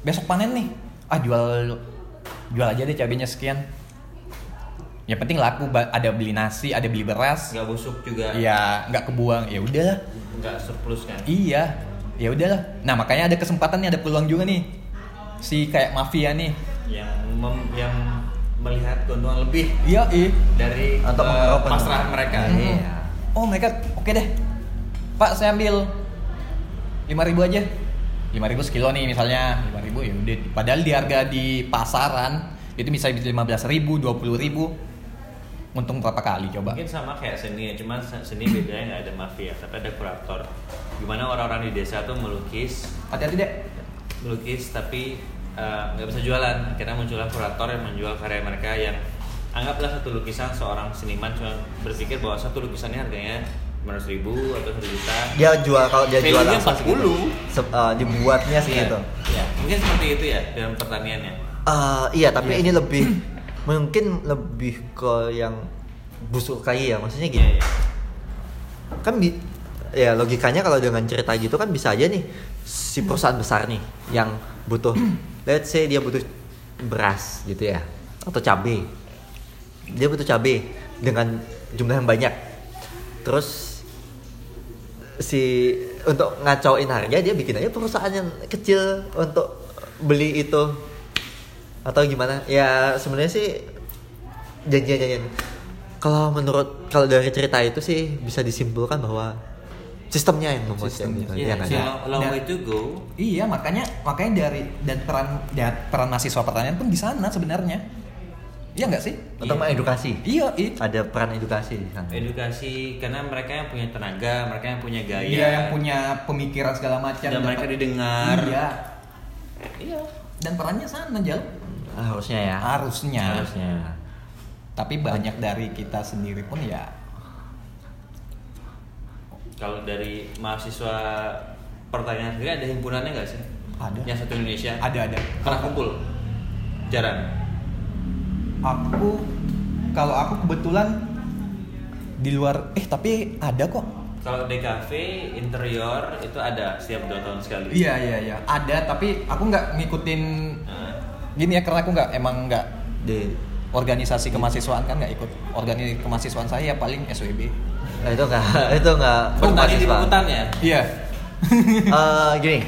besok panen nih. Ah jual jual aja deh cabenya sekian. Yang penting laku ada beli nasi, ada beli beras. nggak busuk juga Iya, nggak kebuang. Ya udahlah. nggak surplus kan Iya, ya udahlah. Nah makanya ada kesempatan nih, ada peluang juga nih. Si kayak mafia nih. yang mem- yang melihat keuntungan lebih Iya, ih. dari Atau mengeruk pasrah mereka Hmm. Iya. Oh mereka, oke deh. Pak saya ambil 5000 aja. 5000 sekilo nih misalnya, 5000 ya udah. Padahal di harga di pasaran itu bisa 15.000, 20.000. Untung berapa kali coba? mungkin sama kayak seni ya cuman se- seni bedanya nggak ada mafia tapi ada kurator gimana orang-orang di desa tuh melukis Hati-hati deh. Melukis tapi eh, nggak bisa jualan akhirnya muncullah kurator yang menjual karya mereka yang anggaplah satu lukisan seorang seniman cuma berpikir bahwa satu lukisannya harganya 500 ribu atau 1 juta Dia jual kalau dia jual langsung pas segitu. gitu. Se- eh, dibuatnya segitu. ya, mungkin seperti itu ya dalam pertaniannya Eh, iya, tapi Iya. ini lebih mungkin lebih ke yang busuk kayu ya. Maksudnya Iya, gini. iya. Kan bi ya logikanya kalau dengan cerita gitu kan bisa aja nih si perusahaan besar nih yang butuh let's say dia butuh beras gitu ya atau cabai. Dia butuh cabai dengan jumlah yang banyak. Terus si untuk ngacauin harga dia bikin aja perusahaan yang kecil untuk beli itu atau gimana ya sebenarnya sih janjian-janjian kalau menurut kalau dari cerita itu sih bisa disimpulkan bahwa sistemnya yang membuat Sistemnya. gitu, Iya, ya nggak sih, sih? long, Dan- way to go Iya, makanya makanya dari dan peran dan peran mahasiswa pertanian pun di sana sebenarnya. Iya nggak sih? atau Iya. mengedukasi Iya, itu. ada peran edukasi di sana edukasi karena mereka yang punya tenaga mereka yang punya gaya Dia yang punya pemikiran segala macam dan mereka didengar Iya. iya Dan perannya sana jauh. harusnya ya Harusnya. harusnya Tapi banyak dari kita sendiri pun ya kalau dari mahasiswa pertanian sendiri ada himpunannya nggak sih? Ada. yang satu Indonesia? Ada ada. pernah kumpul? Jarang? Aku kalau aku kebetulan di luar eh tapi ada kok. kalau DKV interior itu ada setiap dua tahun sekali. Iya iya iya. Ada tapi aku nggak ngikutin Nah, gini ya karena aku nggak emang nggak di? organisasi kemahasiswaan kan nggak ikut. Organisasi kemahasiswaan saya ya paling SWB nah, itu nggak itu nggak bertani di mahasiswa. hutan ya? Iya. Eh, gini.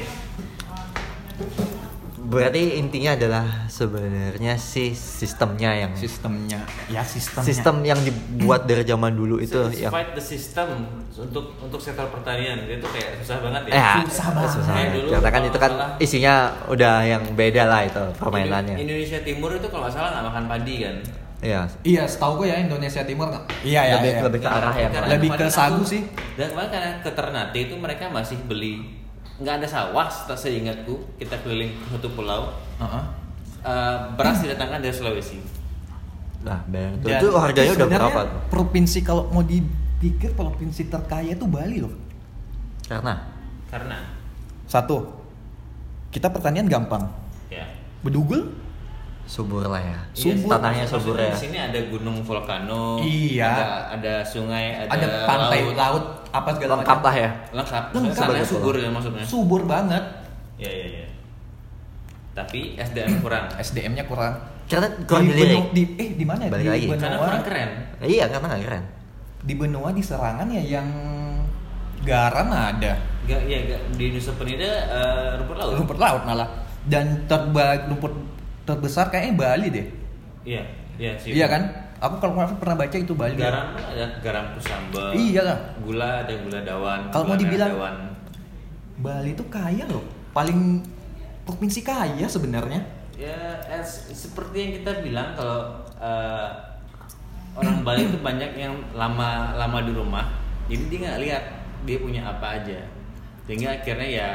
Berarti intinya adalah sebenarnya sih sistemnya yang sistemnya. Ya sistemnya. Sistem yang dibuat dari zaman dulu itu It's yang fight the system untuk untuk sektor pertanian. Itu kayak susah banget ya. ya Susah banget. susah Kayak dulu karena kan kalau itu kan salah- isinya udah yang beda lah itu permainannya. Indo- Indonesia Timur itu kalau nggak salah nggak makan padi kan. Iya. iya setahu gue ya Indonesia Timur iya ya lebih iya. lebih ke arah Karena Lebih ke sagu aku- sih. Dan kemarin karena ke Ternate itu mereka masih beli nggak ada sawah tak seingatku kita keliling ke satu pulau. Heeh. Eh, beras didatangkan dari Sulawesi. Nah bayang. Itu, Dan itu harganya udah berapa tuh? provinsi kalau mau dipikir provinsi terkaya itu Bali loh. Karena? Karena. Satu kita pertanian gampang. Ya. Bedugul subur lah ya. Subur. tanahnya subur ya. di sini ada gunung vulkano Iya. ada, ada sungai ada, ada pantai laut. laut, apa segala lengkap macam. lah ya. Lengkap, Lengkap. Sananya subur ya maksudnya. Subur banget. Ya ya ya tapi SDM kurang. SDM-nya kurang. Karena kurang di, Beno- di eh di mana ya? Balik di lagi. benua karena kurang keren. Iya karena nggak keren. Di benua di serangan ya yang garam ada. Gak, ya gak, di Nusa Penida eh, rumput laut. Rumput laut malah. Dan terba rumput terbesar kayaknya Bali deh. Iya iya sih. Iya kan? Aku kalau nggak salah pernah baca itu Bali. Garam ada garam kusamba Iya lah. gula ada gula dawan Kalau mau dibilang- dawan. Bali itu kaya loh. Paling provinsi kaya sebenarnya. Ya es- seperti yang kita bilang kalau eh, orang Bali itu banyak yang lama lama di rumah jadi dia nggak lihat dia punya apa aja. Sehingga akhirnya ya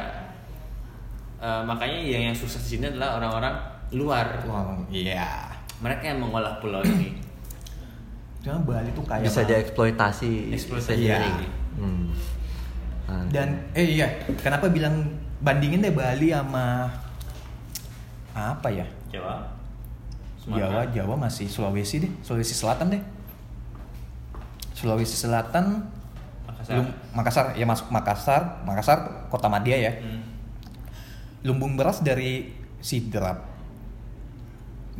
eh, makanya yang yang sukses di sini adalah orang-orang luar. Wah, iya. Mereka yang mengolah pulau ini. Cuma Bali tuh kaya bisa dieksploitasi. Eksploitasi, iya. Hmm. Dan eh iya. Kenapa bilang bandingin deh Bali sama apa ya? Jawa. Jawa Jawa masih Sulawesi deh. Sulawesi Selatan deh. Sulawesi Selatan Makassar. Lum- Makassar ya masuk Makassar. Makassar kota Madia ya. Hmm. lumbung beras dari Sidrap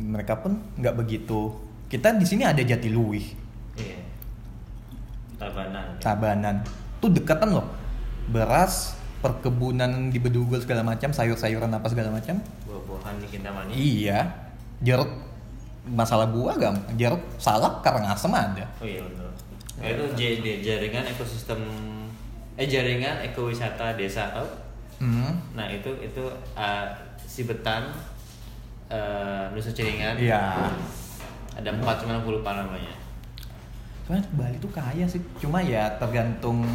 mereka pun nggak begitu. Kita di sini ada Jatiluwih. Iya. Tabanan. Tabanan. Tuh dekatan loh. Beras perkebunan di Bedugul segala macam sayur-sayuran apa segala macam. Buah-buahan di Kintamani. Iya. Jeruk masalah buah gak jeruk salak karangasem ada. Oh iya betul. Ya, itu JD jaringan ekosistem eh jaringan ekowisata desa tau? hmm. Nah itu itu uh, si Betan uh, Nusa Ciringan. iya Ada empat cuma aku lupa namanya. soalnya Bali tuh kaya sih cuma ya tergantung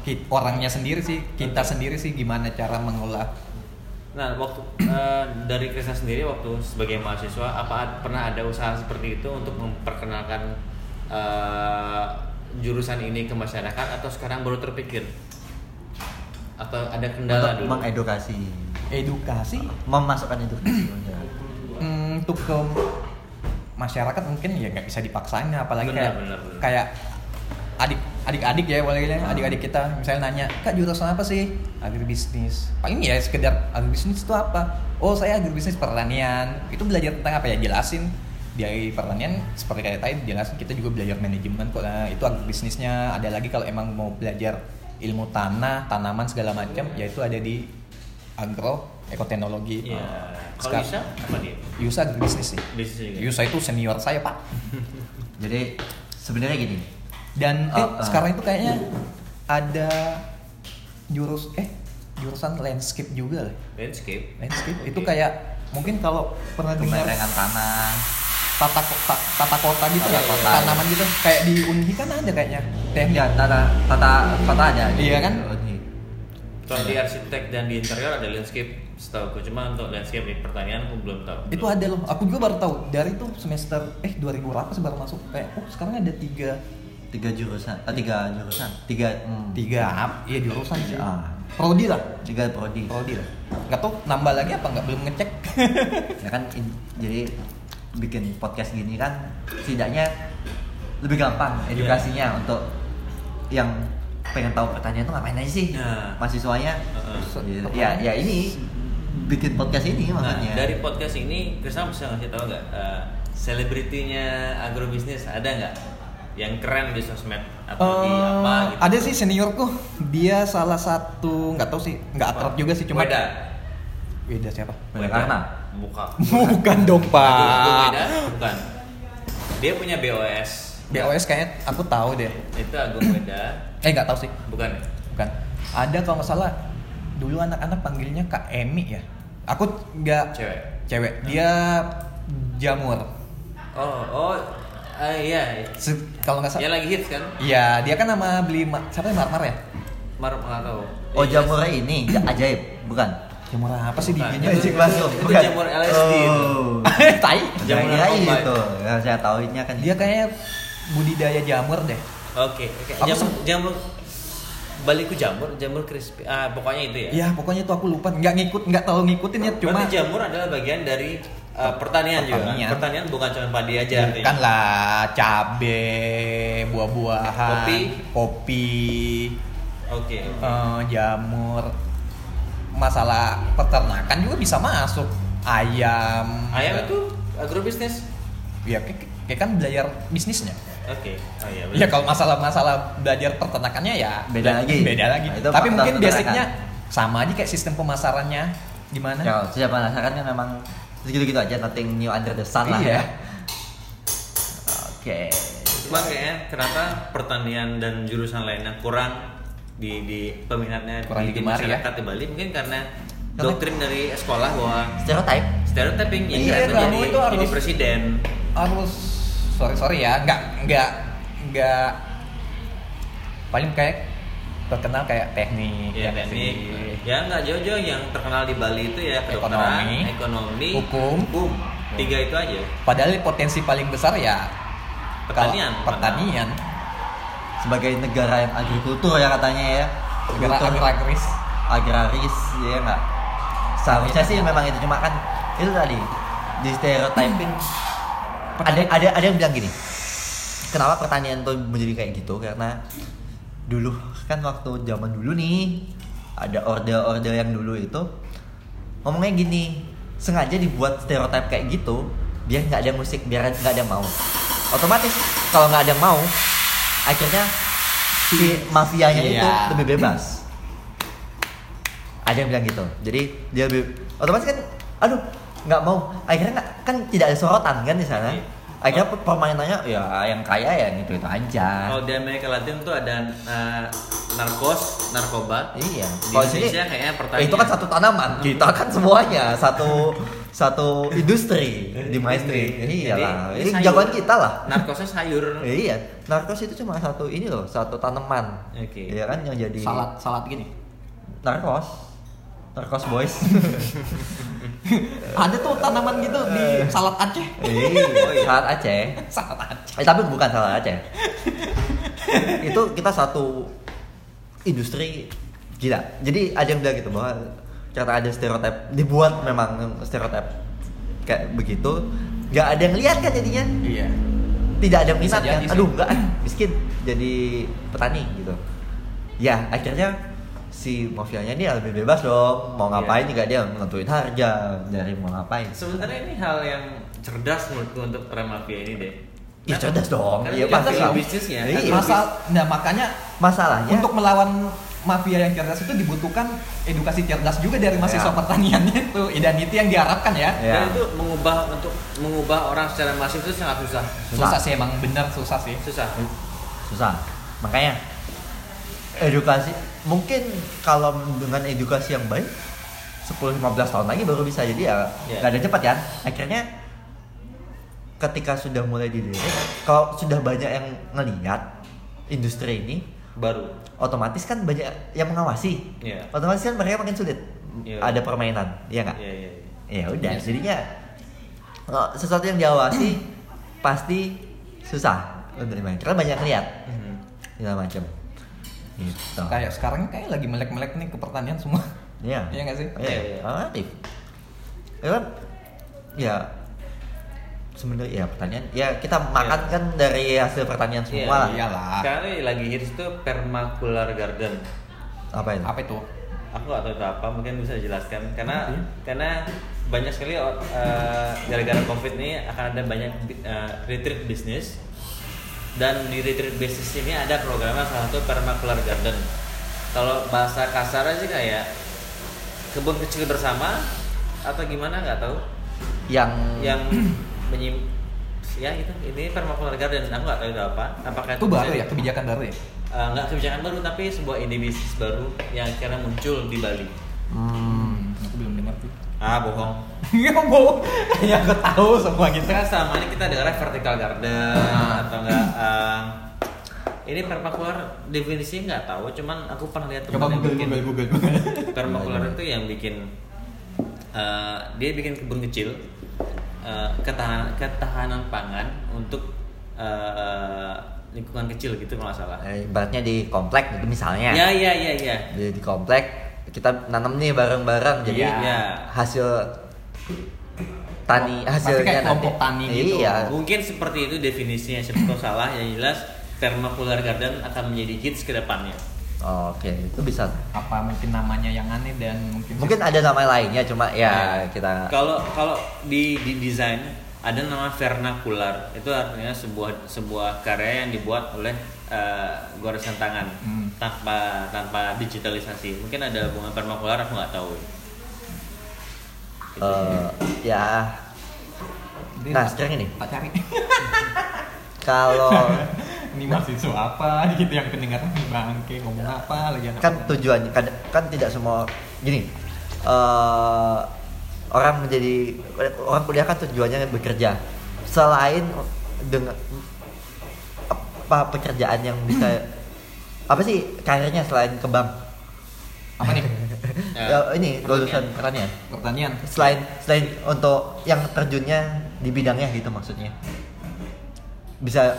ki- orangnya sendiri sih kita Oke. sendiri sih gimana cara mengolah Nah, waktu eh, dari Krisna sendiri waktu sebagai mahasiswa, apa pernah ada usaha seperti itu untuk memperkenalkan eh, jurusan ini ke masyarakat atau sekarang baru terpikir? Atau ada kendala Untuk dulu? mengedukasi, edukasi memasukkan edukasi. mm, untuk ke masyarakat mungkin ya nggak bisa dipaksain apalagi Benar, kayak benar, benar. kayak adik adik-adik ya boleh bilang adik-adik kita. Misalnya nanya kak jurusan apa sih? Agribisnis. Paling ya sekedar agribisnis itu apa? Oh saya agribisnis pertanian. Itu belajar tentang apa ya? Jelasin. Dari pertanian seperti kayak tadi jelasin. Kita juga belajar manajemen kok. Nah, itu agribisnisnya. Ada lagi kalau emang mau belajar ilmu tanah tanaman segala macam ya itu ada di agro ekoteknologi Iya. Nah, Kalau bisa apa dia? Yusa agribisnis sih. Bisnis juga. Yusa itu senior saya pak. Jadi sebenarnya gini, Dan eh, Oh, oh. sekarang itu kayaknya ada jurus eh jurusan landscape juga lah. Landscape. Landscape itu Oke. kayak mungkin kalau pernah dengar tanah, tata kota tata kota gitu Tata ya, kota, tanaman gitu kayak di Unhi kan ada kayaknya teknik. ya tata tata kota ada. Iya kan? Kalau di arsitek dan di interior ada landscape setahu aku cuma untuk landscape di pertanian aku belum tahu. Itu ada loh. Aku juga baru tahu dari itu semester eh 2000 berapa sih baru masuk kayak oh sekarang ada tiga Tiga jurusan, ah, tiga jurusan, tiga, hmm, tiga apa? Iya jurusan sih. Ah. Prodi lah. tiga prodi. Prodi lah. Nggak tahu nambah lagi apa nggak belum ngecek. ya kan in- jadi bikin podcast gini kan setidaknya lebih gampang edukasinya untuk yang pengen tahu pertanyaan itu ngapain aja sih Nah. mahasiswanya Heeh. ya ya ini bikin podcast ini Nah, makanya dari podcast ini Krisna bisa ngasih tahu nggak selebritinya agrobisnis ada nggak yang keren di sosmed atau di Eh, apa gitu? Ada sih seniorku, dia salah satu nggak tahu sih, nggak akrab juga sih cuma. Weda. Weda siapa? Weda Karna? Buka. Bukan dong pak. Bukan. Dia punya BOS. BOS kayaknya aku tahu deh. Itu Agung Weda. Eh nggak tahu sih, Bukan. ya? bukan. Ada kalau nggak salah dulu anak-anak panggilnya Kak Emi ya. Aku nggak Cewek. cewek. Dia jamur. Oh, oh, eh, iya. Se- kalau nggak Ya salah. lagi hits kan? Iya, dia kan nama beli ma- siapa ya Marmar ya? Mar nggak tahu. oh Iya, jamur ini ja- ajaib bukan Jamur apa sih Bukan. dia? Magic mushroom itu jamur LSD itu. oh. Tai. Jamur narkoba itu ya, saya tahunya kan Dia kayak budidaya jamur deh. Oke, oke. Aku Jamur, jamur baliku jamur, jamur crispy. Ah, pokoknya itu ya. Ya pokoknya itu aku lupa nggak ngikut nggak tahu ngikutin ya cuma Berarti jamur adalah bagian dari uh, pertanian, juga. Pertanian. Pertanian bukan cuma padi aja. artinya. kan lah cabe buah-buahan Kopi. kopi Oke. oke. eh, jamur masalah peternakan juga bisa masuk ayam Ayam itu agrobisnis. ya kayak kan belajar bisnisnya Oke. Oh iya. ya kalau masalah-masalah belajar peternakannya ya Beda lagi. beda lagi Nah, tapi mungkin basicnya sama aja kayak sistem pemasarannya gimana ya siapa penasaran kan memang segitu-gitu aja nothing new under the sun lah Iya. ya oke Cuma kayaknya kenapa pertanian dan jurusan lainnya kurang di di peminatnya Kurang di, di digemari ya? masyarakat di Bali mungkin karena doktrin dari sekolah bahwa stereotype stereotyping yang Iya, keren tuh kamu jadi, itu jadi harus- presiden. harus sorry sorry ya nggak nggak nggak paling kayak terkenal kayak teknik Ya, nggak teknik. sih? Ya nggak jauh-jauh yang terkenal di Bali itu ya kedokteran, Ekonomi, ekonomi, hukum. hukum. Tiga itu aja. padahal potensi paling besar ya Pertanian. pertanian sebagai negara yang agrikultur ya katanya ya negara Kultur agraris agraris ya nggak seharusnya sih memang itu cuma kan itu tadi di stereotyping ada ada ada yang bilang gini kenapa pertanian tuh menjadi kayak gitu? Karena dulu kan waktu zaman dulu nih ada order-order yang dulu itu ngomongnya gini sengaja dibuat stereotip kayak gitu biar nggak ada musik biar nggak ada mau. Otomatis kalau nggak ada yang mau akhirnya si mafianya itu Iya. lebih bebas. Ada yang bilang gitu. Jadi dia lebih otomatis kan aduh nggak mau akhirnya nggak kan tidak ada sorotan kan di sana Iya. akhirnya permainannya ya yang kaya ya gitu itu aja Kalau di Amerika Latin tuh ada eh, narkos, narkoba. Iya. Di Kalau sini Indonesia kayaknya pertanian. itu kan satu tanaman. Kita kan semuanya satu satu industri di Maestri. Iya lah. Jadi, Ini sayur. jagoan kita lah. Narkosnya sayur. Iya. Narkos itu cuma satu ini loh, satu tanaman. Oke. Iya kan yang jadi salat salat gini narkos. Terkos boys. Ada tuh tanaman gitu di salad Aceh. Iya, saat Aceh. Salad Aceh. Eh, tapi bukan salah Aceh. itu kita satu industri gila. Jadi ada yang bilang gitu bahwa karena ada stereotip dibuat memang stereotip kayak begitu, nggak ada yang lihat kan jadinya. Iya. Tidak ada yang Bisa minat kan. Aduh, enggak ah, miskin jadi petani gitu. Ya, akhirnya si mafianya ini lebih bebas dong. Mau Iya. ngapain juga dia nentuin harga dari mau ngapain. Sebenarnya ini hal yang cerdas menurutku untuk para mafia ini deh. Ya cerdas dong. Iya dia pasti. tahu bisnisnya. Iya. Masa, nah makanya Masalahnya untuk melawan mafia yang cerdas itu dibutuhkan edukasi cerdas juga dari mahasiswa Ya. pertaniannya itu dan itu yang diharapkan ya. Ya. Dan itu mengubah untuk mengubah orang secara masif itu sangat susah. Susah, Susah. sih emang bener susah sih. Susah. susah makanya edukasi mungkin kalau dengan edukasi yang baik 10-15 tahun lagi baru bisa jadi ya nggak ada cepat kan akhirnya ketika sudah mulai dilirik kalau sudah banyak yang ngelihat industri ini Baru. otomatis kan banyak yang mengawasi Iya. otomatis kan mereka makin sulit Iya. ada permainan iya nggak Iya, iya, iya. ya udah sih. jadinya kalau sesuatu yang diawasi pasti susah untuk dimain karena banyak lihat Mhm. segala macam gitu Kayak sekarang kayak lagi melek-melek nih ke pertanian semua. Iya. Iya nggak sih? Iya, Iya, iya. aktif. Ya kan? Ya sebenarnya ya pertanian ya kita makan kan dari hasil pertanian semua lah. iya. Iyalah. Sekarang ini lagi hits tuh permaculture garden. Apa itu? Apa itu? Aku gak tahu itu apa, mungkin bisa jelaskan karena ya? karena banyak sekali uh, gara-gara covid ini akan ada banyak uh, retreat bisnis dan di retreat bisnis ini ada programnya salah satu permaculture garden. Kalau bahasa kasar aja kayak kebun kecil bersama atau gimana nggak tahu. Yang yang menyim ya itu ini permaculture garden. Aku nggak tahu itu apa. Apakah Itu baru bisa- ya, kebijakan baru ya? Eh, nggak kebijakan baru tapi sebuah ide bisnis baru yang akhirnya muncul di Bali. Hmm, Aku belum dengar tuh. Ah bohong Iya bohong. Ya aku tahu semua gitu. kan selama ini kita dengarnya vertical garden Ah. atau enggak eh, ini permaculture definisinya nggak tahu cuman aku pernah lihat temen yang bikin Google, Google, permaculture itu yang bikin eh, dia bikin kebun kecil eh, ketahanan ketahanan pangan untuk eh, lingkungan kecil gitu kalau nggak salah eh, ibaratnya di komplek gitu misalnya. ya ya ya ya Di, di komplek kita nanam nih bareng-bareng jadi Iya. Ya. hasil tani hasilnya kayak nanti. kelompok tani gitu. Iya. Mungkin seperti itu definisinya, siapa salah. Yang jelas permaculture garden akan menjadi hits ke depannya. Oke, itu bisa. Apa mungkin namanya yang aneh dan mungkin Mungkin ada nama lainnya cuma ya Iya. kita Kalau kalau di di desain ada nama vernacular. Itu artinya sebuah sebuah karya yang dibuat oleh eh, goresan tangan Hmm. tanpa tanpa digitalisasi. Mungkin ada hubungan permaculture aku nggak tahu. Gitu. eh, ya Nah, sekarang ini. cari. kalau ini mahasiswa apa gitu yang pendengar bangke ngomong apa lagi kan tujuannya kan, kan tidak semua gini eh orang menjadi orang kuliah kan tujuannya bekerja selain dengan apa pekerjaan yang bisa apa sih karirnya selain ke bank? Apa nih? Ya, ini lulusan pertanian. Pertanian. Selain selain untuk yang terjunnya di bidangnya gitu maksudnya. Bisa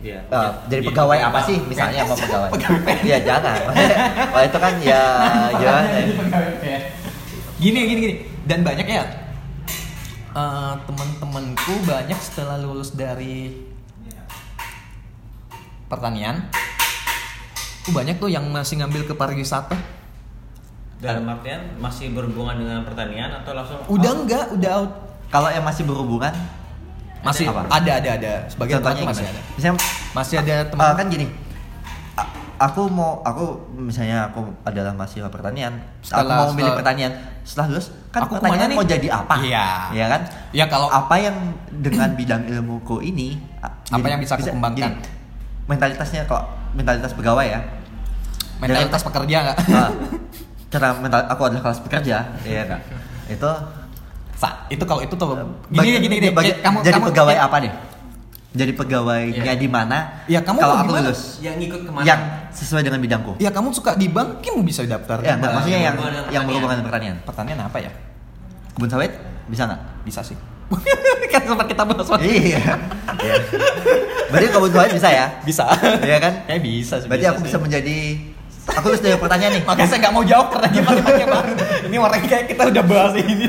Iya. uh, jadi pegawai apa sih misalnya mau pegawai? Ya jangan. Wah, itu kan ya ya? gini gini gini. Dan banyak ya eh, teman-temanku banyak setelah lulus dari pertanian. Tuh banyak tuh yang masih ngambil ke pariwisata. Dalam artian masih berhubungan dengan pertanian atau langsung udah enggak udah out. Kalau yang masih berhubungan? Masih Apa? ada ada ada. Sebagian contohnya masih ada. Misalnya masih ada teman uh, kan gini. Aku mau aku misalnya aku adalah mahasiswa pertanian Setelah- aku mau milih setelah- pertanian. Setelah lulus kan Aku pertanian nih? mau jadi apa? Iya. ya kan? Ya, kalau- apa yang dengan bidang ilmuku ini Apa yang bisa aku kembangkan? gini, mentalitasnya kok mentalitas pegawai ya. Mentalitas pekerja nggak? Ah, karena mental aku adalah kelas pekerja ya kak itu Sa, itu kalau itu tuh bagi- gini gini gini. bagi- Eh, kamu jadi kamu pegawai eh, apa deh jadi pegawainya Iya. di mana? Ya, kamu kalau aku gimana? lulus. Yang ngikut ke mana? yang sesuai dengan bidangku. Ya kamu suka di bank, kamu suka di bank, kamu bisa daftar. ya enggak, maksudnya yang yang berhubungan dengan pertanian. Pertanian apa ya? kebun sawit? Bisa nggak? Bisa sih. kan sempat kita bahas waktu. iya Iya. berarti sawit bisa ya Bisa. Iya kan Kayak bisa sih. berarti aku bisa menjadi aku lulus dari pertanyaan nih Makanya saya nggak mau jawab pertanyaan pertanyaan bang. Ini orang kayak kita udah bahas ini.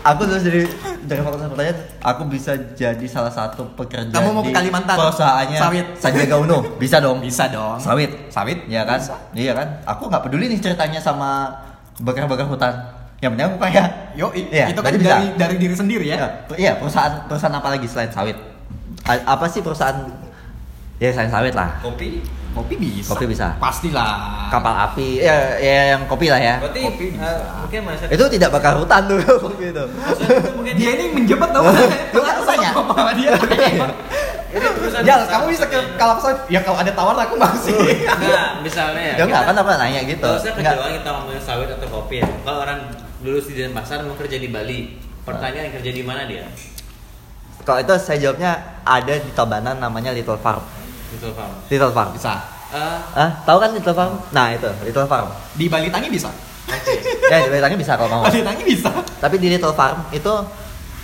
aku lulus dari dari pertanian aku bisa jadi salah satu pekerja Kamu mau ke Kalimantan? perusahaannya Sawit. Sandiaga Uno bisa dong Bisa dong. sawit Sawit? Iya kan Bisa. iya kan aku nggak peduli nih ceritanya sama bakar-bakar hutan yang penting aku kaya Yo, Iya, itu kan berarti bisa. dari dari diri sendiri ya. Ya, per- iya perusahaan perusahaan apa lagi selain sawit A- apa sih perusahaan ya selain sawit lah Kopi. Kopi bisa. Kopi bisa. Pastilah. kapal api ya, ya yang kopi lah ya Berarti Kopi bisa. eh, mungkin itu tidak bakar hutan tuh Maksudnya itu mungkin Dia ini menjebak tau kan sama dia. Ya, kamu bisa ke kalau pesawat. Ya kalau ada tawar aku mau sih. Enggak, misalnya ya. ya enggak kan apa nanya gitu Enggak. kejauhan kita ngomongin sawit atau kopi ya. Kalau orang lulus di Denpasar mau kerja di Bali, pertanyaan kerja di mana dia? kalau itu saya jawabnya ada di Tabanan namanya Little Farm Gitu farm. Little Farm Bisa. Eh, ah tahu kan Little Farm nah itu Little Farm Di Bali Tangi bisa. ya di Bali bisa kalau mau Bali Tangi bisa. Tapi di Little Farm itu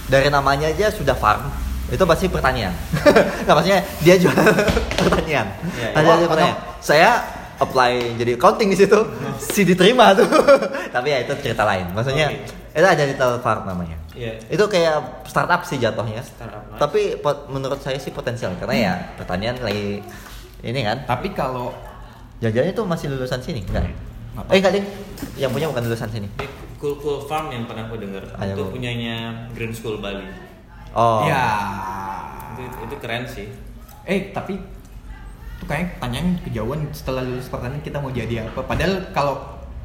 dari namanya aja sudah farm. Itu pasti pertanian. nah, maksudnya dia jual pertanian. Iya, iya. ada pertanian. Saya apply jadi accounting di situ, si diterima tuh. Tapi ya itu cerita lain. Maksudnya Oke. itu ada Little Farm namanya. Iya. Itu kayak startup sih jatuhnya. Startup. Tapi pot- menurut saya sih potensial karena ya pertanian lagi ini kan. Tapi kalau Jajannya itu masih lulusan sini enggak? Nggak Eh enggak ding. Yang punya bukan lulusan sini. Ini Cool Cool Farm yang pernah aku dengar. Ada itu apa? punyanya Green School Bali. Oh. ya Itu, itu keren sih. eh tapi tuh kayak pertanyaan kejauhan setelah lulus pertanian kita mau jadi apa padahal kalau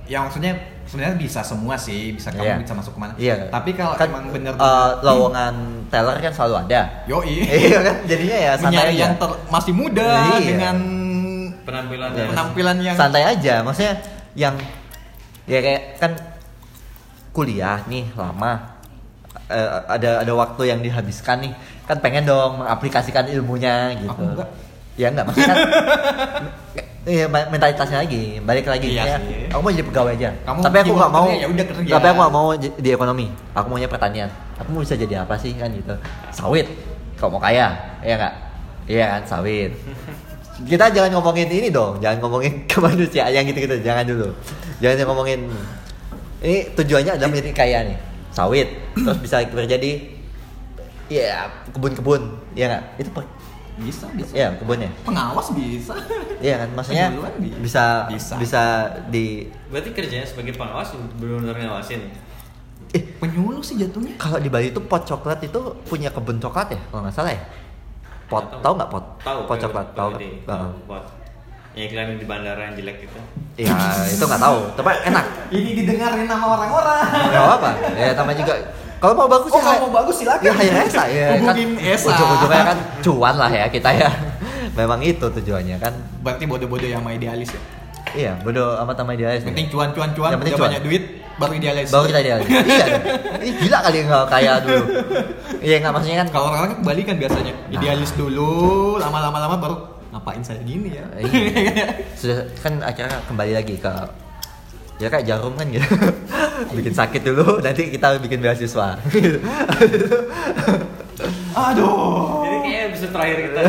yang maksudnya sebenarnya bisa semua sih bisa kamu Iya. bisa masuk ke mana Iya. tapi kalau kan, emang bener eh, lowongan teller kan selalu ada. yoi iya kan jadinya ya santai mencari aja. yang ter- masih muda Iya. dengan Penampilan Iya. penampilan yang santai aja maksudnya yang ya kayak kan kuliah nih lama Eh, ada ada waktu yang dihabiskan nih kan pengen dong mengaplikasikan ilmunya gitu Aku enggak. Ya enggak maksudnya kan Iya, mentalitasnya lagi, balik lagi. Iya Kayak, sih. Aku mau jadi pegawai aja. Kamu tapi aku nggak mau. ya udah kerja. Tapi aku nggak mau di ekonomi. Aku maunya pertanian. Aku mau bisa jadi apa sih kan gitu? Sawit. Kau mau kaya, iya nggak? Iya kan, sawit. Kita jangan ngomongin ini dong, jangan ngomongin kemanusiaan yang gitu-gitu, jangan dulu. Jangan ngomongin ini tujuannya adalah menjadi kaya nih, sawit. Terus bisa kerja di ya kebun-kebun, iya nggak? Itu bisa bisa ya kebunnya. pengawas bisa Iya kan, maksudnya Keduluan bi- bisa bisa. bisa di Berarti kerjanya sebagai pengawas benar-benar ngawasin. eh penyuluh sih jatuhnya kalau di Bali itu pot coklat itu punya kebun coklat ya kalau nggak salah ya. Pot, tahu. nggak pot? Tahu. Pot coklat, tahu pot. Yang iklan di bandara yang jelek itu. Iya, itu nggak tahu. Tapi enak. ini didengarin sama orang-orang Nggak apa-apa. Ya namanya juga kalau mau bagus oh ya. kalau mau bagus silakan Ya hanya Esa ya kan. hubungin Esa Ujung-ujungnya kan cuan lah ya kita ya. Memang itu tujuannya kan. berarti bodoh-bodoh yang sama idealis ya Iya, bodo amat sama dia. Yang penting cuan cuan cuan Yang penting cuan. banyak duit baru idealis Baru kita dia. iya. Ini gila kali nggak kaya dulu. Iya nggak maksudnya kan kalau orang-orang kan kebalikan biasanya Nah. idealis dulu lama-lama lama baru ngapain saya gini ya? Iya. sudah kan akhirnya kembali lagi ke ya kayak jarum kan gitu. Bikin sakit dulu nanti kita bikin beasiswa. Aduh. Jadi kayaknya episode terakhir kita.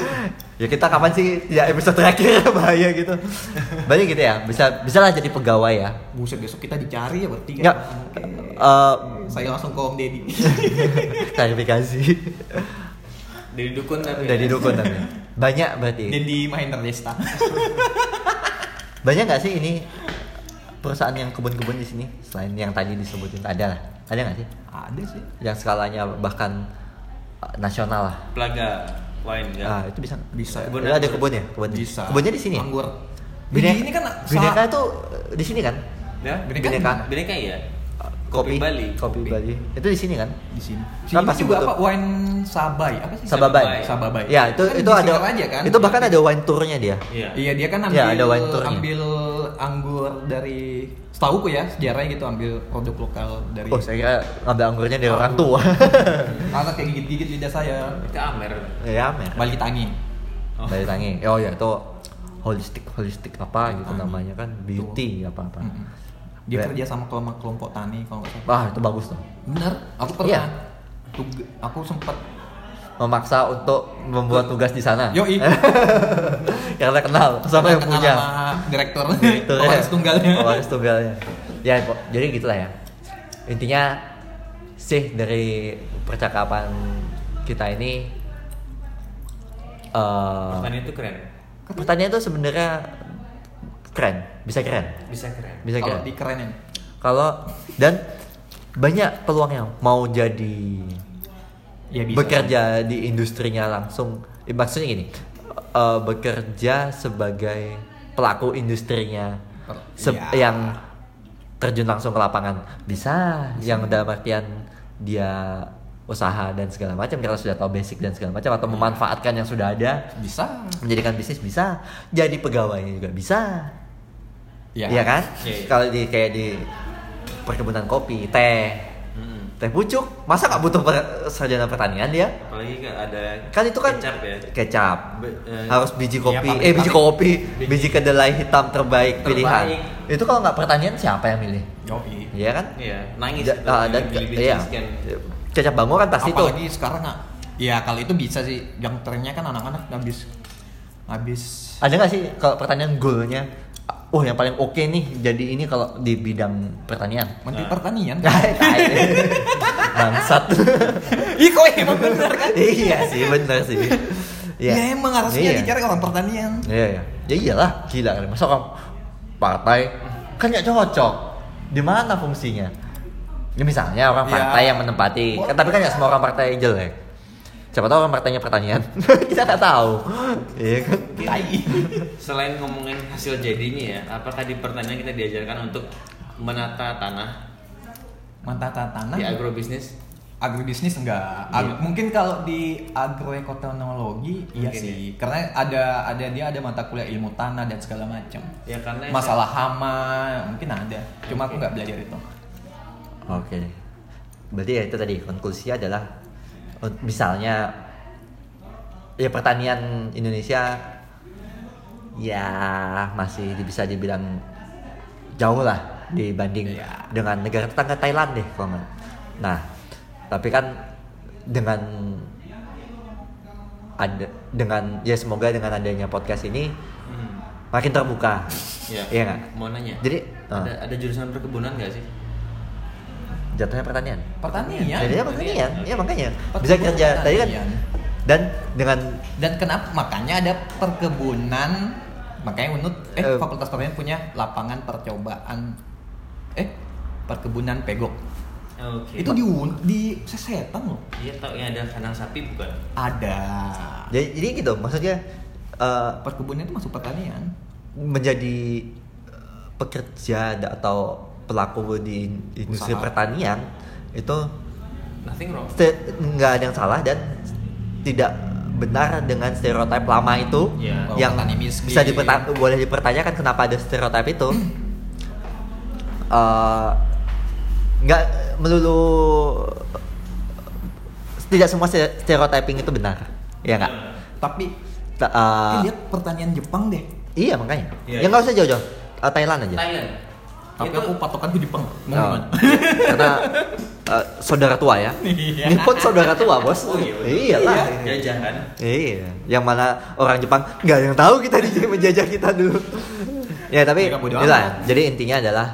ya kita kapan sih? Ya episode terakhir bahaya gitu. Banyak gitu ya? Bisa bisa lah jadi pegawai ya. Buset besok kita dicari ya berarti Oke. eh, saya langsung ke Om Deddy. Klarifikasi Dari dukun tapi. udah didukun tapi banyak berarti Deddy Mahendra Desta banyak nggak sih ini perusahaan yang kebun-kebun di sini selain yang tadi disebutin ada lah ada nggak sih ada sih yang skalanya bahkan eh, nasional lah Pelaga wine kan. ah itu bisa bisa Kebun ada anggur. kebun ya kebun bisa kebunnya di sini ya? anggur Bineka, ini kan Bineka itu di sini kan Ya, Bineka. Bineka. Bineka ya. Kopi Bali. kopi Kopi. Bali itu di sini kan di sini Kan sini pasti juga butuh. apa wine sabai apa sih Sababai. sababai ya itu Kan itu ada aja kan itu bahkan ada wine tournya dia Iya. iya dia kan ambil Iya, ada wine tournya. ambil anggur dari setahu ya sejarahnya gitu ambil produk lokal dari Oh, saya kira ngambil anggurnya dari orang tua. karena kayak gigit-gigit lidah saya Ke Amer. ya, mer. balik tangi Oh. Dari tangi. Oh ya, itu holistik holistik apa gitu namanya kan beauty apa apa. Mm-mm. Dia kerja sama kelompok kelompok tani kalau nggak salah Wah, itu bagus tuh. bener aku pernah Iya. Tug- aku sempat Memaksa untuk membuat tugas di sana. Yoi. Karena kenal sama yang punya. sama direktur Direkturnya. pewaris tunggalnya Pewaris tunggalnya. Ya, jadi gitulah ya. Intinya sih dari percakapan kita ini eh Pertanian itu keren. pertanyaan itu sebenarnya keren, bisa keren, Bisa keren. bisa kalau keren. dikerenin. Kalau dan banyak peluangnya mau jadi ya bisa. bekerja di industrinya langsung. Eh, maksudnya gini, eh, bekerja sebagai pelaku industrinya se- ya. yang terjun langsung ke lapangan. Bisa, yang dalam artian dia usaha dan segala macam kalau sudah tahu basic dan segala macam atau memanfaatkan yang sudah ada. Bisa. Menjadikan bisnis bisa. Jadi pegawainya juga bisa ya Iya kan? Iya, iya. Kalau di kayak di perkebunan kopi, teh, Mm-mm. teh pucuk, masa nggak butuh per- sarjana pertanian dia? Apalagi kan ada Kan itu kan kecap ya. kecap. Be- eh, Harus biji kopi, pabrik- eh biji kopi, biji kedelai hitam terbaik, Terbaik. pilihan. Itu kalau nggak pertanian siapa yang milih? Yoi. Iya kan? Iya, nangis Da- itu, ah, dan biji iya. Kecap bango kan pasti tuh. apalagi sekarang nggak ya kalau itu bisa sih yang trennya kan anak-anak habis habis Ada nggak sih kalau pertanian goalnya? Oh yang paling oke nih jadi ini kalau di bidang pertanian. menteri Nah. pertanian. Bangsat. Ih kok emang bener kan? iya sih, bener sih. Ya, emang harusnya Iya. dicari orang pertanian. Iya, iya. Ya iyalah, gila kali. Masa orang partai kan nggak cocok. Di mana fungsinya? Ya misalnya orang Ya. partai yang menempati, kan, tapi kan nggak semua orang partai jelek. Siapa tahu orang partainya pertanian. Kita nggak tahu. Iya kan? Selain ngomongin hasil jadinya ya, apakah di pertanian kita diajarkan untuk menata tanah Mata tanah. di agrobisnis? agrobisnis enggak. Ag- Iya. Mungkin kalau di agroekoteknologi iya Mungkin sih. Karena ada ada dia ada mata kuliah ilmu tanah dan segala macam. Ya karena Masalah hama mungkin ada. Cuma aku nggak belajar itu. Oke. Berarti ya itu tadi konklusi adalah misalnya ya pertanian Indonesia ya masih bisa dibilang jauh lah dibanding Iya. dengan negara tetangga Thailand deh kalau. Nah, tapi kan dengan ada dengan ya semoga dengan adanya podcast ini Hmm. makin terbuka. Ya. Iya nggak? Mau nanya. Jadi ada eh, ada jurusan perkebunan nggak sih? Jatuhnya pertanian. Pertanian. Jadinya pertanian, Oke. ya makanya bisa kerja tadi kan pertanian. dan dengan Dan kenapa makanya ada perkebunan makanya Unut eh, Eh. Fakultas Pertanian punya lapangan percobaan eh perkebunan pegok. Oke. Itu di di sesetan loh. Iya tahu yang ada kandang sapi bukan? Ada. jadi, jadi gitu maksudnya eh, Perkebunan itu masuk pertanian. menjadi eh, pekerja atau pelaku di industri Usaha. pertanian itu Nothing wrong. ste- nggak ada yang salah dan tidak benar dengan stereotip lama itu Iya. Bahwa yang bisa diperta- boleh dipertanyakan kenapa ada stereotip itu Eh, nggak melulu tidak semua ste- stereotyping itu benar ya nggak Tapi Ta- eh, eh, lihat pertanian Jepang deh. iya makanya Iya, ya nggak usah jauh-jauh Eh, Thailand aja Thailand. Tapi itu aku patokan ke Jepang. Oh. gimana? karena eh, saudara tua ya Iya. Nippon saudara tua bos Oh, iya, iya lah jajahan. iya yang mana orang Jepang nggak yang tahu kita di menjajah kita dulu ya tapi amat. jadi intinya adalah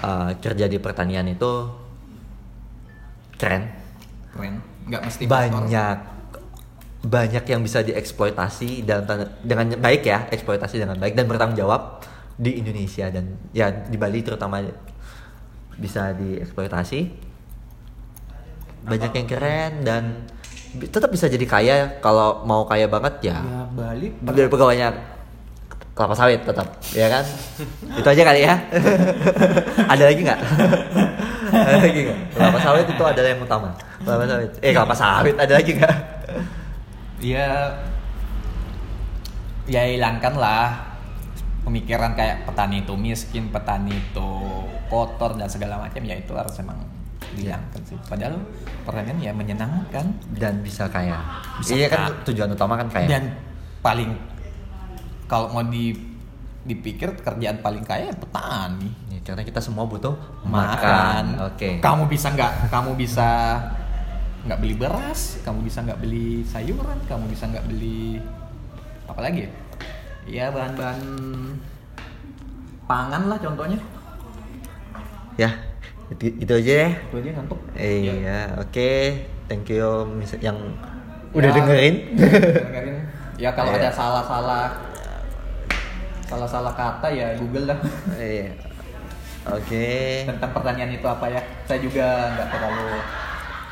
eh, kerja di pertanian itu keren Keren. Nggak mesti banyak banyak yang bisa dieksploitasi tanda- dengan baik ya eksploitasi dengan baik dan bertanggung jawab di Indonesia dan ya di Bali terutama bisa dieksploitasi banyak yang keren dan tetap bisa jadi kaya. Kalau mau kaya banget ya Ya Bali. dari pegawainya kelapa sawit tetap ya kan? Itu aja kali ya. Ada lagi nggak? Ada lagi nggak? Kelapa sawit itu adalah yang utama. Kelapa sawit. Eh kelapa sawit ada lagi nggak? Ya ya hilangkan lah pemikiran kayak petani itu miskin, petani itu kotor dan segala macam ya itu harus emang dihilangkan sih. Padahal pertanian ya menyenangkan dan bisa kaya. Bisa iya kan tujuan utama kan kaya. dan paling kalau mau di dipikir kerjaan paling kaya ya petani. Ya, karena kita semua butuh makan. Oke. Kamu bisa nggak? Kamu bisa nggak beli beras? Kamu bisa nggak beli sayuran? Kamu bisa nggak beli apa lagi? Ya Ya, bahan-bahan pangan lah contohnya. Ya, itu, itu aja ya. Itu aja ngantuk. Iya, oke. Thank you yang udah Ya, dengerin. dengerin. Ya kalau Iya. ada salah-salah salah-salah kata ya Google lah Iya. Oke. tentang pertanyaan itu apa ya. Saya juga nggak terlalu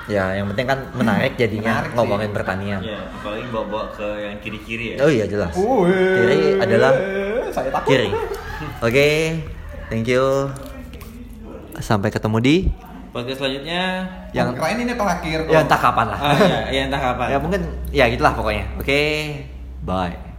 Ya, yang penting kan menarik jadinya Menarik sih. ngomongin pertanian. Ya, apalagi bawa-bawa ke yang kiri-kiri ya. Oh iya jelas. Wih, Kiri adalah saya takut. kiri. Oke, thank you. Sampai ketemu di Podcast selanjutnya yang keren ini terakhir. ya entah kapan lah. ah ya, ya entah kapan. ya mungkin ya gitulah pokoknya. Oke, bye.